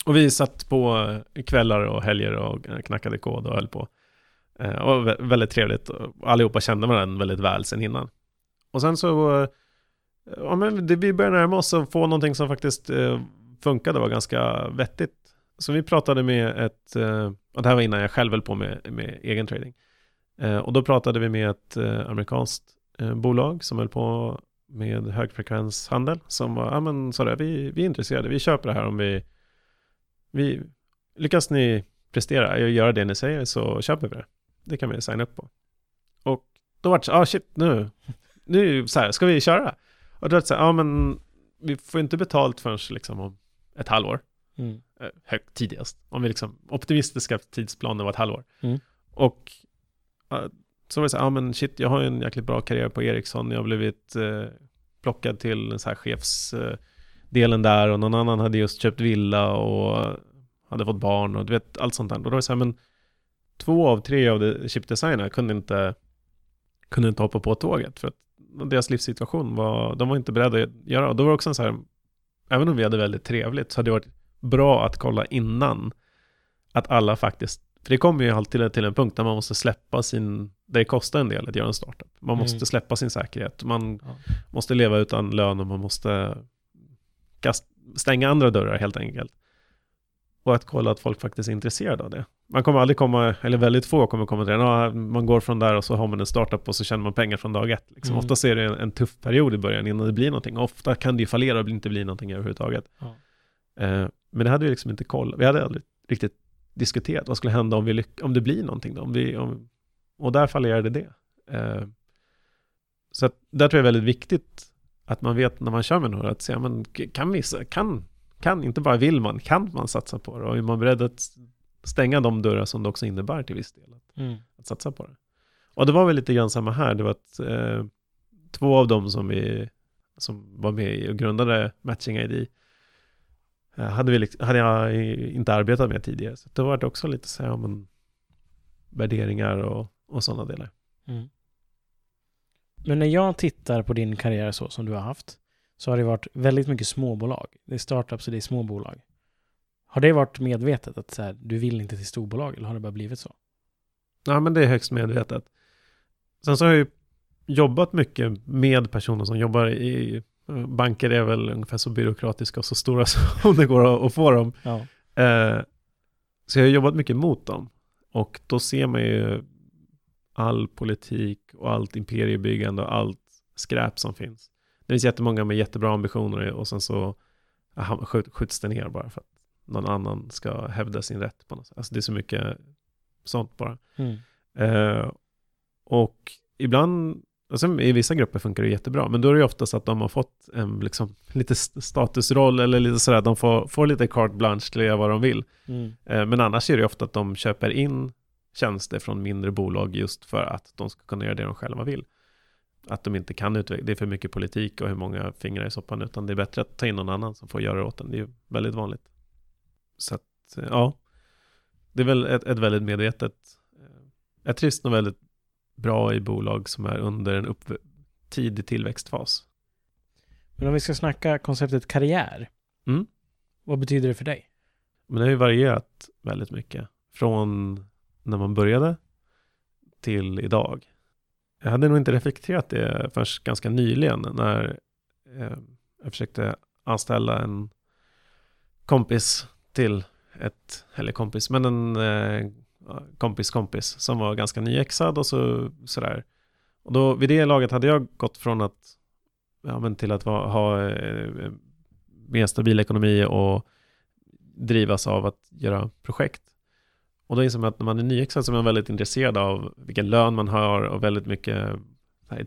Och vi satt på kvällar och helger och knackade kod och höll på. Uh, och väldigt trevligt. Allihopa kände varandra väldigt väl sen innan. Och sen så, ja men det, vi började närma oss och få någonting som faktiskt funkade och var ganska vettigt så vi pratade med ett, eh, och det här var innan jag själv höll på med, med egen trading. Eh, och då pratade vi med ett eh, amerikanskt bolag som höll på med högfrekvenshandel. Som var, ja men sådär, vi, vi är intresserade, vi köper det här om vi, vi lyckas ni prestera och göra det ni säger så köper vi det. Det kan vi signa upp på. Och då var det så, ah shit, nu, nu så här, ska vi köra? Och då var det så här, ja men vi får inte betalt förrän liksom om ett halvår. Mm. Eh, högt tidigast. Om vi liksom, optimistiska tidsplaner var ett halvår. Mm. Och uh, så var det så här, ja ah, men shit, jag har ju en jäkligt bra karriär på Ericsson, jag har blivit uh, plockad till en så här chefsdelen uh, där och någon annan hade just köpt villa och hade fått barn och du vet, allt sånt där. Och då var det så här, men två av tre av chipdesignerna kunde inte, kunde inte hoppa på tåget för att deras livssituation var, de var inte beredda att göra. Och då var det också så här, även om vi hade väldigt trevligt så hade det varit bra att kolla innan att alla faktiskt, för det kommer ju alltid till en punkt där man måste släppa sin, det kostar en del att göra en startup. Man måste mm. släppa sin säkerhet, man ja. måste leva utan lön och man måste kast, stänga andra dörrar helt enkelt. Och att kolla att folk faktiskt är intresserade av det. Man kommer aldrig komma, eller väldigt få kommer komma till det. Man går från där och så har man en startup och så tjänar man pengar från dag ett. Liksom. Mm. Oftast är det en, en, tuff period i början innan det blir någonting. Ofta kan det ju fallera och inte bli någonting överhuvudtaget. Ja. Eh, men det hade vi liksom inte koll. Vi hade aldrig riktigt diskuterat vad skulle hända om, vi om det blir någonting då. Om vi, om, och där fallerade det. Eh, så att där tror jag är väldigt viktigt att man vet när man kör med några att säga, men kan vi, kan, kan, inte bara vill man, kan man satsa på det? Och är man beredd att stänga de dörrar som det också innebär till viss del att, mm. att satsa på det? Och det var väl lite grann samma här, det var att eh, två av dem som vi som var med och grundade Matching ID hade, vi, hade jag inte arbetat med tidigare. Så det var också lite så här, men, värderingar och, och sådana delar. Mm. Men när jag tittar på din karriär så som du har haft så har det varit väldigt mycket småbolag. Det är startups och det är småbolag. Har det varit medvetet att så här, du vill inte till storbolag eller har det bara blivit så? Ja, men det är högst medvetet. Sen så har jag ju jobbat mycket med personer som jobbar i Banker är väl ungefär så byråkratiska och så stora [LAUGHS] som det går att få dem. Ja. Eh, så jag har jobbat mycket mot dem. Och då ser man ju all politik och allt imperiebyggande och allt skräp som finns. Det finns jättemånga med jättebra ambitioner och sen så aha, skjuts det ner bara för att någon annan ska hävda sin rätt på något sätt. Alltså det är så mycket sånt bara. Mm. Eh, och ibland och sen i vissa grupper funkar det jättebra, men då är det ju oftast att de har fått en liksom, lite statusroll eller lite sådär, de får, får lite carte blanche till att göra vad de vill. Mm. Eh, men annars är det ju ofta att de köper in tjänster från mindre bolag just för att de ska kunna göra det de själva vill. Att de inte kan utveckla, det är för mycket politik och hur många fingrar i soppan, utan det är bättre att ta in någon annan som får göra det åt en. Det är ju väldigt vanligt. Så att, eh, ja, det är väl ett, ett väldigt medvetet, jag trivs nog väldigt bra i bolag som är under en upp tidig tillväxtfas. Men om vi ska snacka konceptet karriär, mm. vad betyder det för dig? Men det har ju varierat väldigt mycket. Från när man började till idag. Jag hade nog inte reflekterat det först ganska nyligen när eh, jag försökte anställa en kompis till ett, eller kompis, men en eh, kompis kompis som var ganska nyexad och så sådär. Och då vid det laget hade jag gått från att, ja men till att va, ha eh, mer stabil ekonomi och drivas av att göra projekt. Och då inser man att när man är nyexad så är man väldigt intresserad av vilken lön man har och väldigt mycket,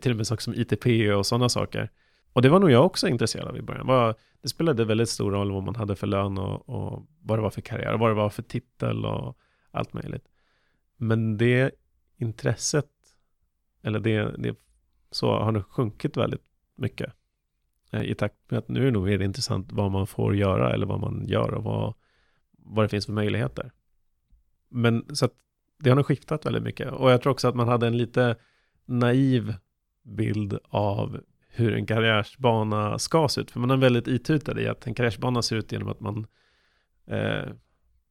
till och med saker som ITP och sådana saker. Och det var nog jag också intresserad av i början. Det spelade väldigt stor roll vad man hade för lön och, och vad det var för karriär och vad det var för titel och allt möjligt. Men det intresset, eller det, det så har nog sjunkit väldigt mycket eh, i takt med att nu är det nog mer intressant vad man får göra eller vad man gör och vad, vad det finns för möjligheter. Men så att det har nog skiftat väldigt mycket och jag tror också att man hade en lite naiv bild av hur en karriärsbana ska se ut. För man är väldigt itutad i att en karriärsbana ser ut genom att man eh,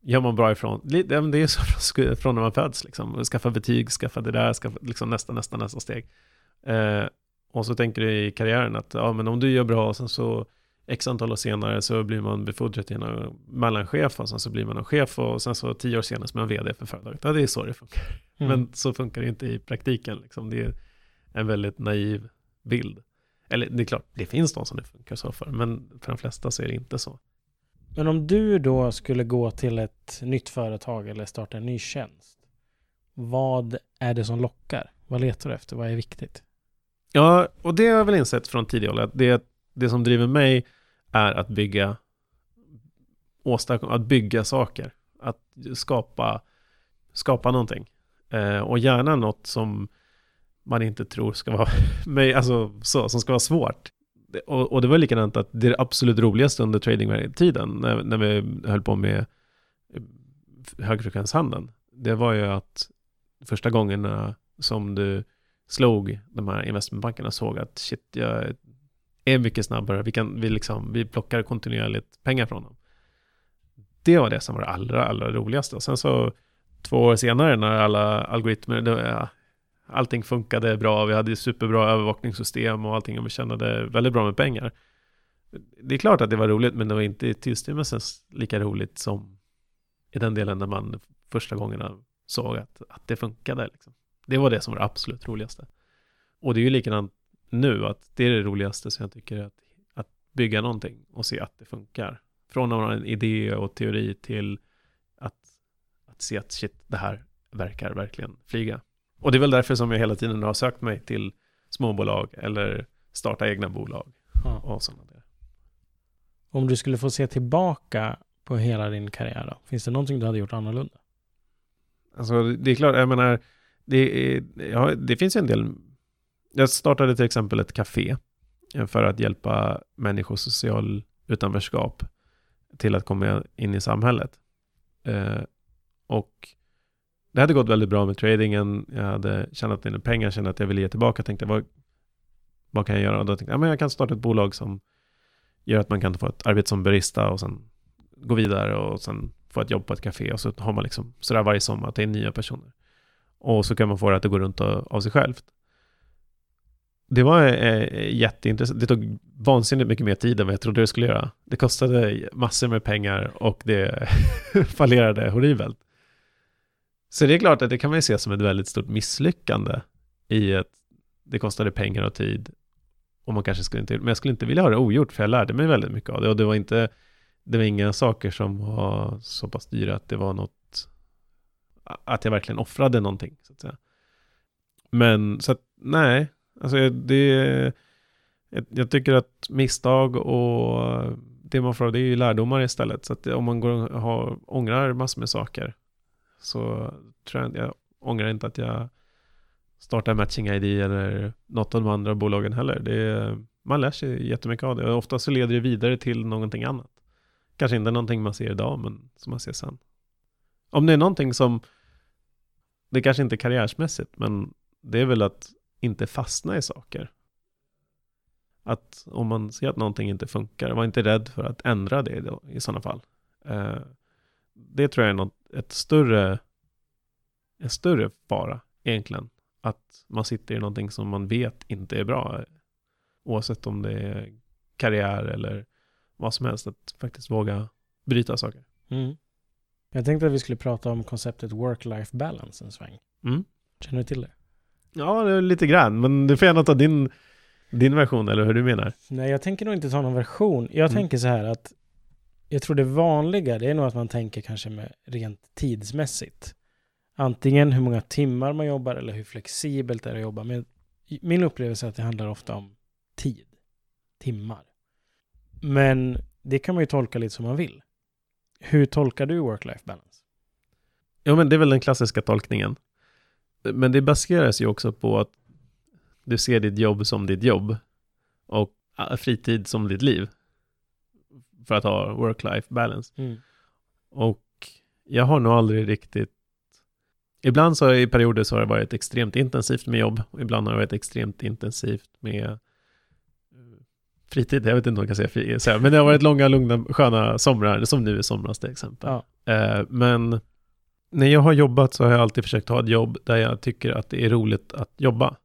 gör man bra ifrån. Det är så [LAUGHS] från när man föds liksom. Skaffa betyg, skaffa det där, skaffa liksom nästa, nästa, nästa steg. Eh, och så tänker du i karriären att ja, men om du gör bra och sen så x antal år senare så blir man befordrad till en mellanchef och sen så blir man en chef och sen så tio år senare så är man vd för företaget. Ja, det är så det funkar. Mm. Men så funkar det inte i praktiken. Liksom. Det är en väldigt naiv bild. Eller det är klart, det finns de som det funkar så för, men för de flesta så är det inte så. Men om du då skulle gå till ett nytt företag eller starta en ny tjänst, vad är det som lockar? Vad letar du efter? Vad är viktigt? Ja, och det har jag väl insett från tidigare att det, det som driver mig är att bygga åstadkomma, att bygga saker, att skapa, skapa någonting. Eh, och gärna något som man inte tror ska vara, [LAUGHS] alltså så, som ska vara svårt. Och, och det var likadant att det absolut roligaste under tradingtiden, när, när vi höll på med eh, högfrekvenshandeln, det var ju att första gångerna som du slog de här investmentbankerna såg att shit, jag är mycket snabbare, vi, kan, vi, liksom, vi plockar kontinuerligt pengar från dem. Det var det som var det allra, allra roligaste. Och sen så två år senare när alla algoritmer, allting funkade bra, vi hade superbra övervakningssystem och allting och vi tjänade väldigt bra med pengar. Det är klart att det var roligt, men det var inte i tillstymmelsen lika roligt som i den delen när man första gångerna såg att, att det funkade. Liksom. Det var det som var det absolut roligaste. Och det är ju likadant nu, att det är det roligaste som jag tycker, att, att bygga någonting och se att det funkar. Från att ha en idé och teori till att, att se att shit, det här verkar verkligen flyga. Och det är väl därför som jag hela tiden har sökt mig till småbolag eller starta egna bolag ja. och sådana där. Om du skulle få se tillbaka på hela din karriär då? Finns det någonting du hade gjort annorlunda? Alltså det är klart, jag menar, det, är, ja, det finns ju en del. Jag startade till exempel ett café för att hjälpa människor social utanförskap till att komma in i samhället. Eh, och det hade gått väldigt bra med tradingen. Jag hade tjänat in pengar, kände att jag ville ge tillbaka. Jag tänkte, vad, vad kan jag göra? Och då tänkte jag, men jag kan starta ett bolag som gör att man kan få ett arbete som barista och sen gå vidare och sen få ett jobb på ett café och så har man liksom sådär varje sommar att det är nya personer. Och så kan man få det att gå runt av sig självt. Det var eh, jätteintressant. Det tog vansinnigt mycket mer tid än vad jag trodde det skulle göra. Det kostade massor med pengar och det [LAUGHS] fallerade horribelt. Så det är klart att det kan man ju se som ett väldigt stort misslyckande i att det kostade pengar och tid och man kanske skulle inte, men jag skulle inte vilja ha det ogjort för jag lärde mig väldigt mycket av det och det var inte, det var inga saker som var så pass dyra att det var något, att jag verkligen offrade någonting så att säga. Men så att nej, alltså det, jag, jag tycker att misstag och det man får det är ju lärdomar istället. Så att om man går och har, ångrar massor med saker så tror jag, jag ångrar inte att jag startar Matching ID eller något av de andra bolagen heller. Det är, man lär sig jättemycket av det och ofta så leder det vidare till någonting annat. Kanske inte någonting man ser idag, men som man ser sen. Om det är någonting som, det kanske inte är karriärsmässigt, men det är väl att inte fastna i saker. Att om man ser att någonting inte funkar, var inte rädd för att ändra det då, i sådana fall. Eh, det tror jag är något, ett större, en större fara egentligen. Att man sitter i någonting som man vet inte är bra. Oavsett om det är karriär eller vad som helst. Att faktiskt våga bryta saker. Mm. Jag tänkte att vi skulle prata om konceptet work-life balance en sväng. Mm. Känner du till det? Ja, det är lite grann. Men du får gärna ta din, din version eller hur du menar. Nej, jag tänker nog inte ta någon version. Jag mm. tänker så här att jag tror det vanliga, det är nog att man tänker kanske med rent tidsmässigt. Antingen hur många timmar man jobbar eller hur flexibelt det är att jobba. Men min upplevelse är att det handlar ofta om tid. Timmar. Men det kan man ju tolka lite som man vill. Hur tolkar du work-life balance? Ja, men det är väl den klassiska tolkningen. Men det baseras ju också på att du ser ditt jobb som ditt jobb och äh, fritid som ditt liv. För att ha work-life balance. Mm. Och jag har nog aldrig riktigt Ibland så i perioder så har det varit extremt intensivt med jobb och ibland har det varit extremt intensivt med eh, fritid. Jag vet inte om jag kan säga fri, men det har varit långa, lugna, sköna somrar, som nu i somras till exempel. Ja. Eh, men när jag har jobbat så har jag alltid försökt ha ett jobb där jag tycker att det är roligt att jobba.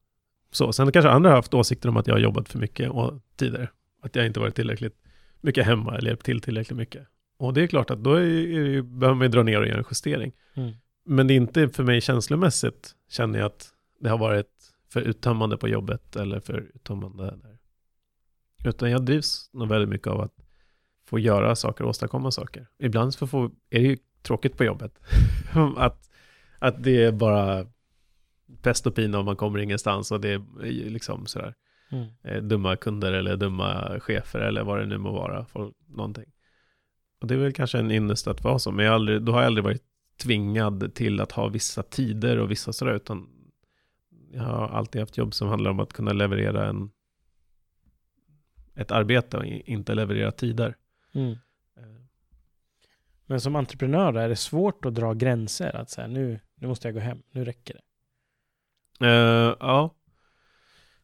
Så, sen kanske andra har haft åsikter om att jag har jobbat för mycket och tidigare. Att jag inte varit tillräckligt mycket hemma eller hjälpt till tillräckligt mycket. Och det är klart att då är, är behöver man ju dra ner och göra en justering. Mm. Men det är inte för mig känslomässigt, känner jag att det har varit för uttömmande på jobbet eller för uttömmande där. Utan jag drivs nog väldigt mycket av att få göra saker och åstadkomma saker. Ibland så får, är det ju tråkigt på jobbet. [LAUGHS] att, att det är bara pest och pina och man kommer ingenstans och det är liksom sådär Mm. eh, dumma kunder eller dumma chefer eller vad det nu må vara. För någonting. Och det är väl kanske en ynnest att vara så, men jag aldrig, då har jag aldrig varit tvingad till att ha vissa tider och vissa sådär, utan jag har alltid haft jobb som handlar om att kunna leverera en, ett arbete och inte leverera tider. Mm. Men som entreprenör är det svårt att dra gränser. Att säga nu, nu måste jag gå hem, nu räcker det. Eh, ja,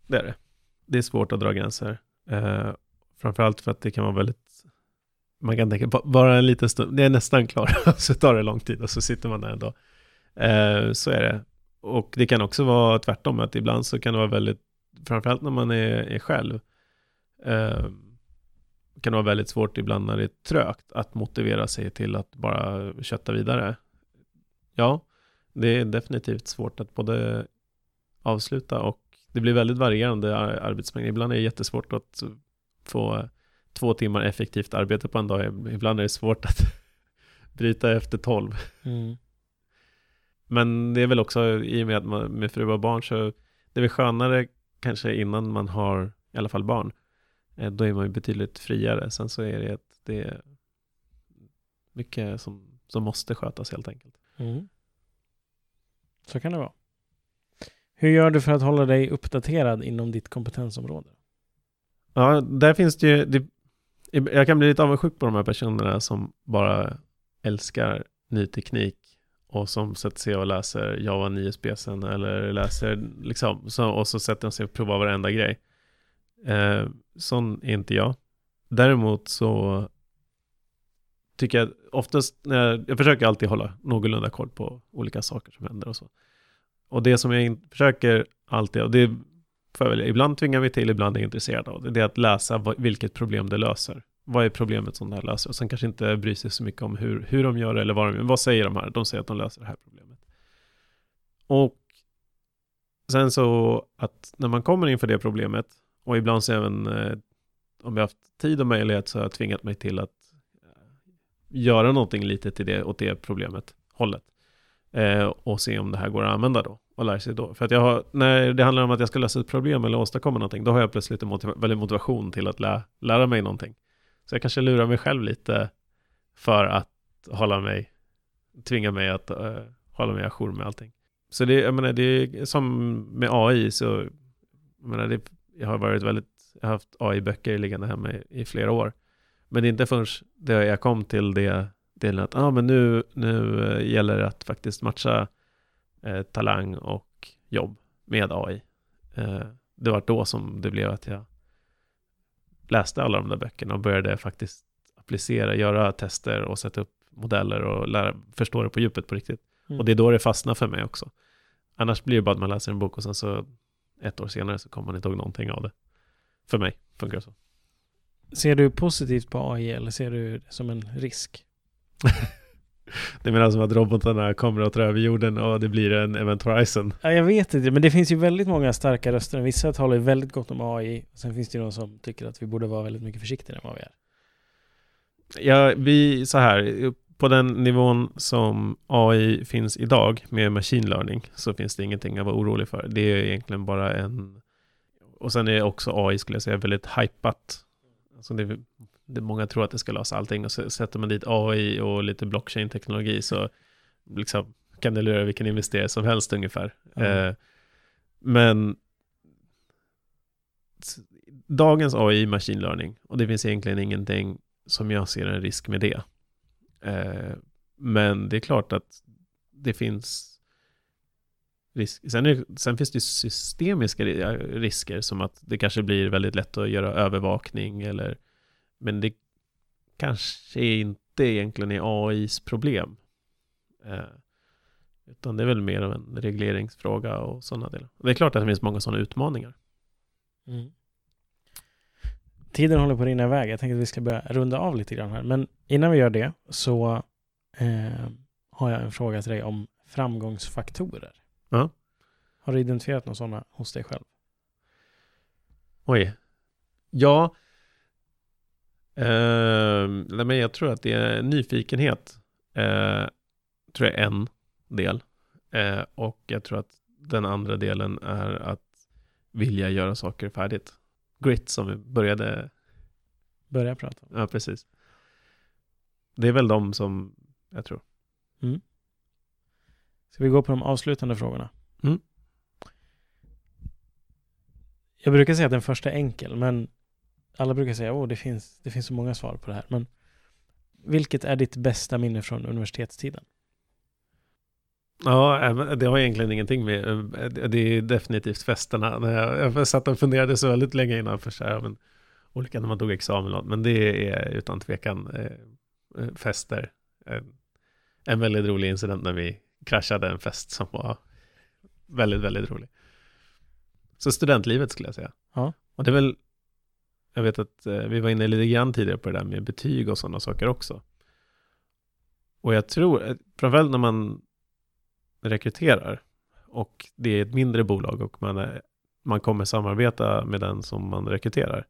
det är det. Det är svårt att dra gränser. Eh, framförallt för att det kan vara väldigt man kan tänka, bara en liten stund, det är nästan klar, [LAUGHS] så tar det lång tid och så sitter man där ändå. Eh, så är det. Och det kan också vara tvärtom, att ibland så kan det vara väldigt, framförallt när man är, är själv, eh, kan det vara väldigt svårt ibland när det är trögt att motivera sig till att bara kötta vidare. Ja, det är definitivt svårt att både avsluta och det blir väldigt varierande arbetsmängd. Ibland är det jättesvårt att få två timmar effektivt arbete på en dag. Ibland är det svårt att [LAUGHS] bryta efter tolv. Mm. Men det är väl också i och med att man med fru och barn så det är väl skönare kanske innan man har i alla fall barn. Eh, då är man ju betydligt friare. Sen så är det att det är mycket som, som måste skötas helt enkelt. Mm. Så kan det vara. Hur gör du för att hålla dig uppdaterad inom ditt kompetensområde? Ja, där finns det ju, det, jag kan bli lite avundsjuk på de här personerna som bara älskar ny teknik och som sätter sig och läser Java 9 specen eller läser liksom, så, och så sätter de sig och provar varenda grej. Eh, sån är inte jag. Däremot så tycker jag oftast, när jag, jag försöker alltid hålla någorlunda koll på olika saker som händer och så. Och det som jag försöker alltid, och det får jag välja, ibland tvingar mig till, ibland är jag intresserad av det, det är att läsa vad, vilket problem det löser. Vad är problemet som det här löser? Och sen kanske inte bry sig så mycket om hur, hur de gör det eller vad de gör. Vad säger de här? De säger att de löser det här problemet. Och sen så att när man kommer inför det problemet, och ibland så även eh, om jag haft tid och möjlighet så har jag tvingat mig till att eh, göra någonting lite till det, åt det problemet, hållet. Eh, och se om det här går att använda då och lära sig då. För att jag har, när det handlar om att jag ska lösa ett problem eller åstadkomma någonting, då har jag plötsligt en motiva väldigt motivation till att lä lära mig någonting. Så jag kanske lurar mig själv lite för att hålla mig, tvinga mig att eh, hålla mig ajour med allting. Så det, jag menar, det är som med AI så, jag menar, det, jag har varit väldigt, jag har haft AI-böcker liggande hemma i, i flera år. Men det är inte förrän det jag kom till det delen att ah, men nu, nu eh, gäller det att faktiskt matcha eh, talang och jobb med AI. Eh, det var då som det blev att jag läste alla de där böckerna och började faktiskt applicera, göra tester och sätta upp modeller och lära, förstå det på djupet på riktigt. Mm. Och det är då det fastnar för mig också. Annars blir det bara att man läser en bok och sen så ett år senare så kommer man inte ihåg någonting av det. För mig funkar det så. Ser du positivt på AI eller ser du det som en risk? [LAUGHS] det menar som att robotarna kommer att ta över jorden och det blir en Event Horizon. Ja, jag vet inte, men det finns ju väldigt många starka röster. Vissa talar ju väldigt gott om AI. Sen finns det ju de som tycker att vi borde vara väldigt mycket försiktigare än vad vi är. Ja, vi, så här, på den nivån som AI finns idag med machine learning så finns det ingenting att vara orolig för. Det är egentligen bara en... Och sen är också AI, skulle jag säga, väldigt hypat. Alltså det, det, många tror att det ska lösa allting och så sätter man dit AI och lite blockchain-teknologi så liksom kan det lura vilken investerare som helst ungefär. Mm. Eh, men dagens AI machine learning och det finns egentligen ingenting som jag ser en risk med det. Eh, men det är klart att det finns risk. Sen, är, sen finns det systemiska risker som att det kanske blir väldigt lätt att göra övervakning eller men det kanske inte egentligen är AIs problem. Eh, utan det är väl mer av en regleringsfråga och sådana delar. Det är klart att det finns många sådana utmaningar. Mm. Tiden håller på att rinna iväg. Jag tänker att vi ska börja runda av lite grann här. Men innan vi gör det så eh, har jag en fråga till dig om framgångsfaktorer. Ja. Har du identifierat några sådana hos dig själv? Oj. Ja. Eh, men jag tror att det är nyfikenhet. Eh, tror jag är en del. Eh, och jag tror att den andra delen är att vilja göra saker färdigt. Grit som vi började börja prata om. Ja, precis. Det är väl de som jag tror. Mm. Ska vi gå på de avslutande frågorna? Mm. Jag brukar säga att den första är enkel, men alla brukar säga att det finns, det finns så många svar på det här. Men vilket är ditt bästa minne från universitetstiden? Ja, det har egentligen ingenting med, det är definitivt festerna. Jag satt och funderade så väldigt länge innan för så här, men, olika när man tog examen, men det är utan tvekan eh, fester. En väldigt rolig incident när vi kraschade en fest som var väldigt, väldigt rolig. Så studentlivet skulle jag säga. Ja. Och det är väl, jag vet att eh, vi var inne lite grann tidigare på det där med betyg och sådana saker också. Och jag tror, eh, framförallt när man rekryterar och det är ett mindre bolag och man, är, man kommer samarbeta med den som man rekryterar.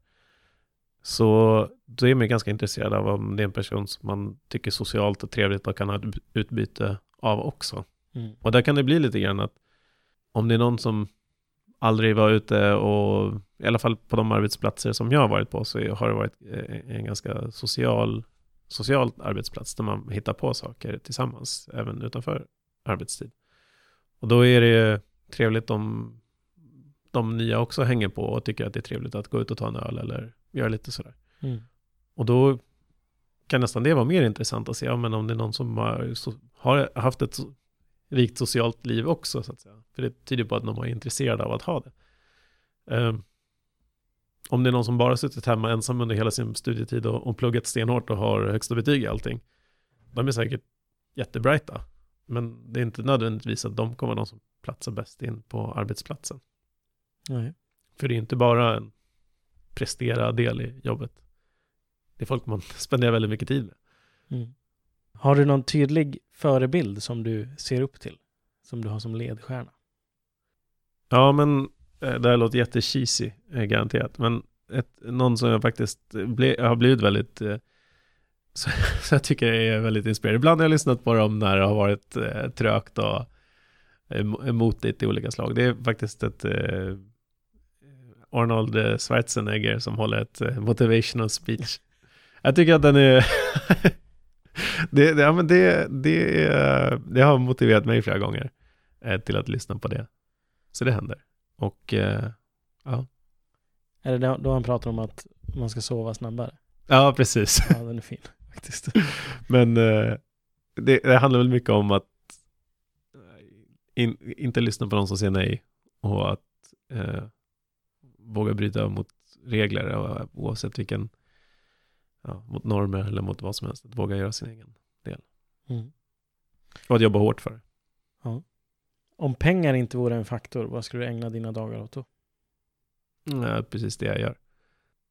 Så då är man ganska intresserad av om det är en person som man tycker socialt och trevligt och kan ha utbyte av också. Mm. Och där kan det bli lite grann att om det är någon som aldrig var ute och i alla fall på de arbetsplatser som jag har varit på så har det varit eh, en ganska social, social arbetsplats där man hittar på saker tillsammans även utanför arbetstid. Och då är det ju trevligt om de nya också hänger på och tycker att det är trevligt att gå ut och ta en öl eller göra lite sådär. Mm. Och då kan nästan det vara mer intressant att se, ja, men om det är någon som har, så, har haft ett rikt socialt liv också, så att säga. För det tyder på att de är intresserade av att ha det. Um, om det är någon som bara suttit hemma ensam under hela sin studietid och, och pluggat stenhårt och har högsta betyg i allting, de är säkert jättebrighta. Men det är inte nödvändigtvis att de kommer de som platsar bäst in på arbetsplatsen. Nej. För det är inte bara en prestera del i jobbet. Det är folk man [LAUGHS] spenderar väldigt mycket tid med. Mm. Har du någon tydlig förebild som du ser upp till? Som du har som ledstjärna? Ja, men eh, det här låter jättecheesy, eh, garanterat. Men ett, någon som jag faktiskt eh, ble, har blivit väldigt [LAUGHS] så, så, jag tycker jag är väldigt inspirerad. Ibland har jag lyssnat på dem när det har varit eh, trögt och eh, motigt i olika slag. Det är faktiskt ett eh, Arnold Schwarzenegger som håller ett eh, motivational speech. Jag tycker att den är... [LAUGHS] det, det, ja, men det, det, det har motiverat mig flera gånger eh, till att lyssna på det. Så det händer. Och eh, ja. Är det då han pratar om att man ska sova snabbare? Ja, precis. Ja, den är fin [LAUGHS] faktiskt. Men eh, det, det, handlar väl mycket om att in, inte lyssna på de som säger nej och att eh, våga bryta mot regler oavsett vilken, ja, mot normer eller mot vad som helst. Att våga göra sin egen del. Mm. Och att jobba hårt för det. Ja. Om pengar inte vore en faktor, vad skulle du ägna dina dagar åt då? Ja, precis det jag gör.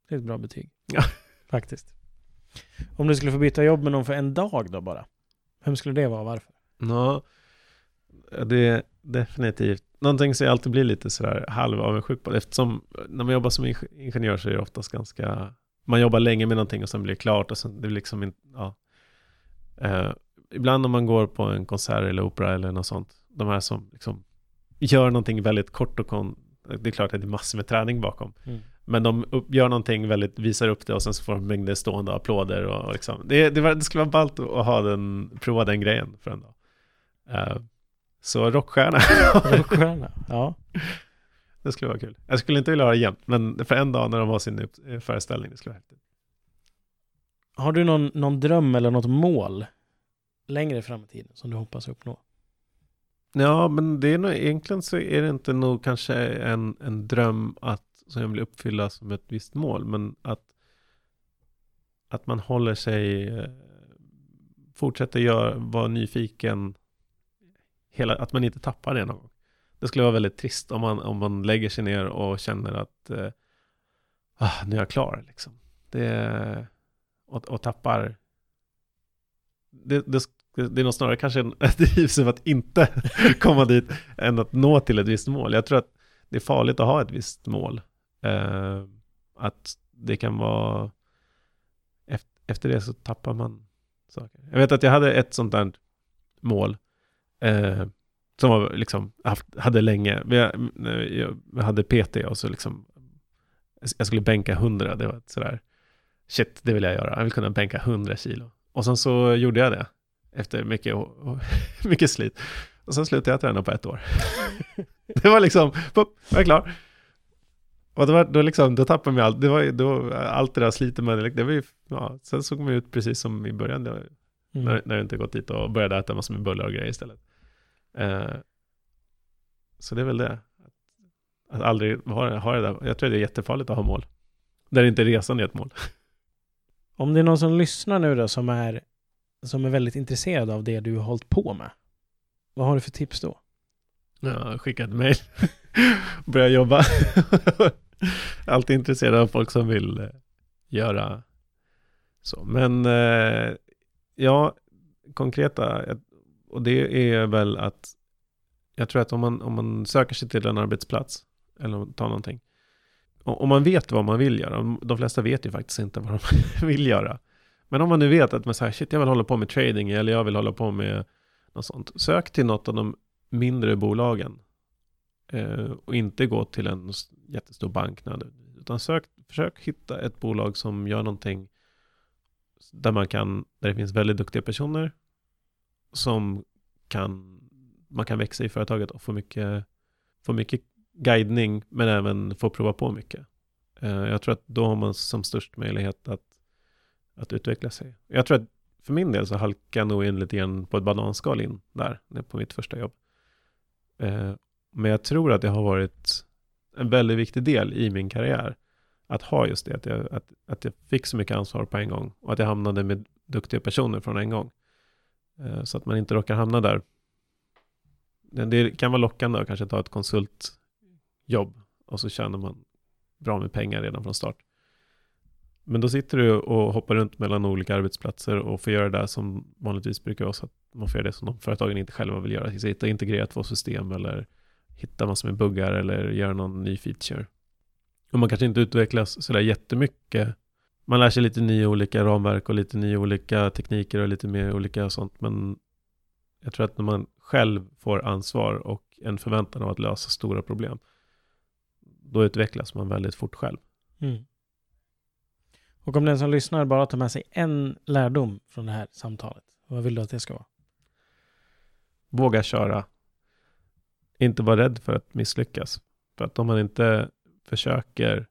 Det är ett bra betyg. Ja. [LAUGHS] Faktiskt. Om du skulle få byta jobb med någon för en dag då bara? Vem skulle det vara och varför? Ja, det är definitivt någonting som jag alltid blir lite sådär halv avundsjuk på. Eftersom när man jobbar som ingenjör så är det oftast ganska man jobbar länge med någonting och sen blir det klart och sen det blir liksom inte, ja. Eh, ibland om man går på en konsert eller opera eller något sånt, de här som liksom gör någonting väldigt kort och kon det är klart att det är massor med träning bakom. Mm. Men de upp, gör någonting väldigt, visar upp det och sen så får de mängder stående applåder och liksom. Det, det, var, det skulle vara ballt att ha den, prova den grejen för en dag. Uh, så rockstjärna. rockstjärna, ja. [LAUGHS] Det skulle vara kul. Jag skulle inte vilja ha det jämt, men för en dag när de har sin eh, föreställning, det skulle vara häftigt. Har du någon, någon dröm eller något mål längre fram i tiden som du hoppas uppnå? Ja, men det är nog egentligen så är det inte nog kanske en, en dröm att, som jag vill uppfylla som ett visst mål, men att, att man håller sig, eh, fortsätter gör, vara nyfiken, hela, att man inte tappar det någon gång. Det skulle vara väldigt trist om man, om man lägger sig ner och känner att eh, ah, nu är jag klar. Liksom. Det, och, och tappar det, det, det är nog snarare kanske en [LAUGHS] drivs av att inte [LAUGHS] komma dit än att nå till ett visst mål. Jag tror att det är farligt att ha ett visst mål. Eh, att det kan vara efter, efter det så tappar man saker. Jag vet att jag hade ett sånt där mål eh, som var liksom, haft, hade länge. Jag, jag hade PT och så liksom, jag skulle bänka 100, det var sådär, shit, det vill jag göra. Jag vill kunna bänka 100 kilo. Och sen så gjorde jag det efter mycket, [LAUGHS] mycket slit. Och sen slutade jag träna på ett år. [LAUGHS] det var liksom, pop, jag är klar. Och det var, då, liksom, då tappade man allt, det var då, allt det där slitet med, det var ju, ja, sen såg man ut precis som i början, var, mm. när, när jag inte gått dit och började äta massor med bullar och grejer istället. Uh, så det är väl det. Att, aldrig ha, ha det där, jag tror det är jättefarligt att ha mål. Där inte resan är ett mål. [LAUGHS] Om det är någon som lyssnar nu då som är som är väldigt intresserad av det du har hållit på med. Vad har du för tips då? Ja, skicka ett mejl. [LAUGHS] Börja jobba. [LAUGHS] Alltid intresserad av folk som vill eh, göra så. Men eh, ja, konkreta, och det är väl att jag tror att om man, om man söker sig till en arbetsplats eller tar någonting, om man vet vad man vill göra, de flesta vet ju faktiskt inte vad de [LAUGHS] vill göra, men om man nu vet att man säger shit jag vill hålla på med trading eller jag vill hålla på med något sånt. Sök till något av de mindre bolagen. Eh, och inte gå till en jättestor bank Utan sök, försök hitta ett bolag som gör någonting där man kan, där det finns väldigt duktiga personer som kan, man kan växa i företaget och få mycket, få mycket guidning men även få prova på mycket. Eh, jag tror att då har man som störst möjlighet att att utveckla sig. Jag tror att för min del så halkade jag nog in lite grann på ett bananskal in där, på mitt första jobb. Eh, men jag tror att det har varit en väldigt viktig del i min karriär. Att ha just det, att jag, att, att jag fick så mycket ansvar på en gång och att jag hamnade med duktiga personer från en gång. Eh, så att man inte råkar hamna där. Det kan vara lockande att kanske ta ett konsultjobb och så tjänar man bra med pengar redan från start. Men då sitter du och hoppar runt mellan olika arbetsplatser och får göra det som vanligtvis brukar vara så att man får göra det som de företagen inte själva vill göra. Hitta integrerat två system eller hitta massor med buggar eller göra någon ny feature. Och man kanske inte utvecklas sådär jättemycket. Man lär sig lite nya olika ramverk och lite nya olika tekniker och lite mer olika sånt. Men jag tror att när man själv får ansvar och en förväntan av att lösa stora problem, då utvecklas man väldigt fort själv. Mm. Och om den som lyssnar bara tar med sig en lärdom från det här samtalet, vad vill du att det ska vara? Våga köra. Inte vara rädd för att misslyckas. För att om man inte försöker,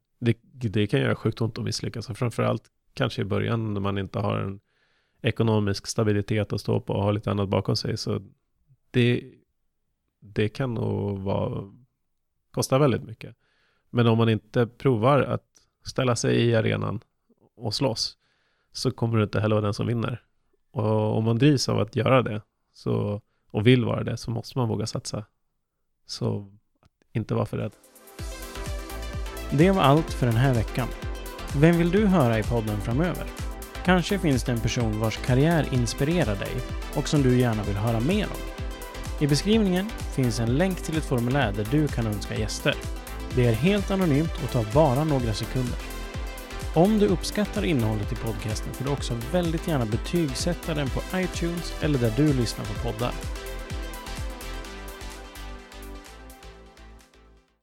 det, kan göra sjukt ont att misslyckas. Framförallt kanske i början när man inte har en ekonomisk stabilitet att stå på och har lite annat bakom sig. Så det, det kan nog vara, kosta väldigt mycket. Men om man inte provar att ställa sig i arenan och slåss så kommer du inte heller vara den som vinner. Och om man drivs av att göra det så, och vill vara det så måste man våga satsa. Så inte vara för rädd. Det var allt för den här veckan. Vem vill du höra i podden framöver? Kanske finns det en person vars karriär inspirerar dig och som du gärna vill höra mer om. I beskrivningen finns en länk till ett formulär där du kan önska gäster. Det är helt anonymt och tar bara några sekunder. Om du uppskattar innehållet i podcasten får du också väldigt gärna betygsätta den på iTunes eller där du lyssnar på poddar.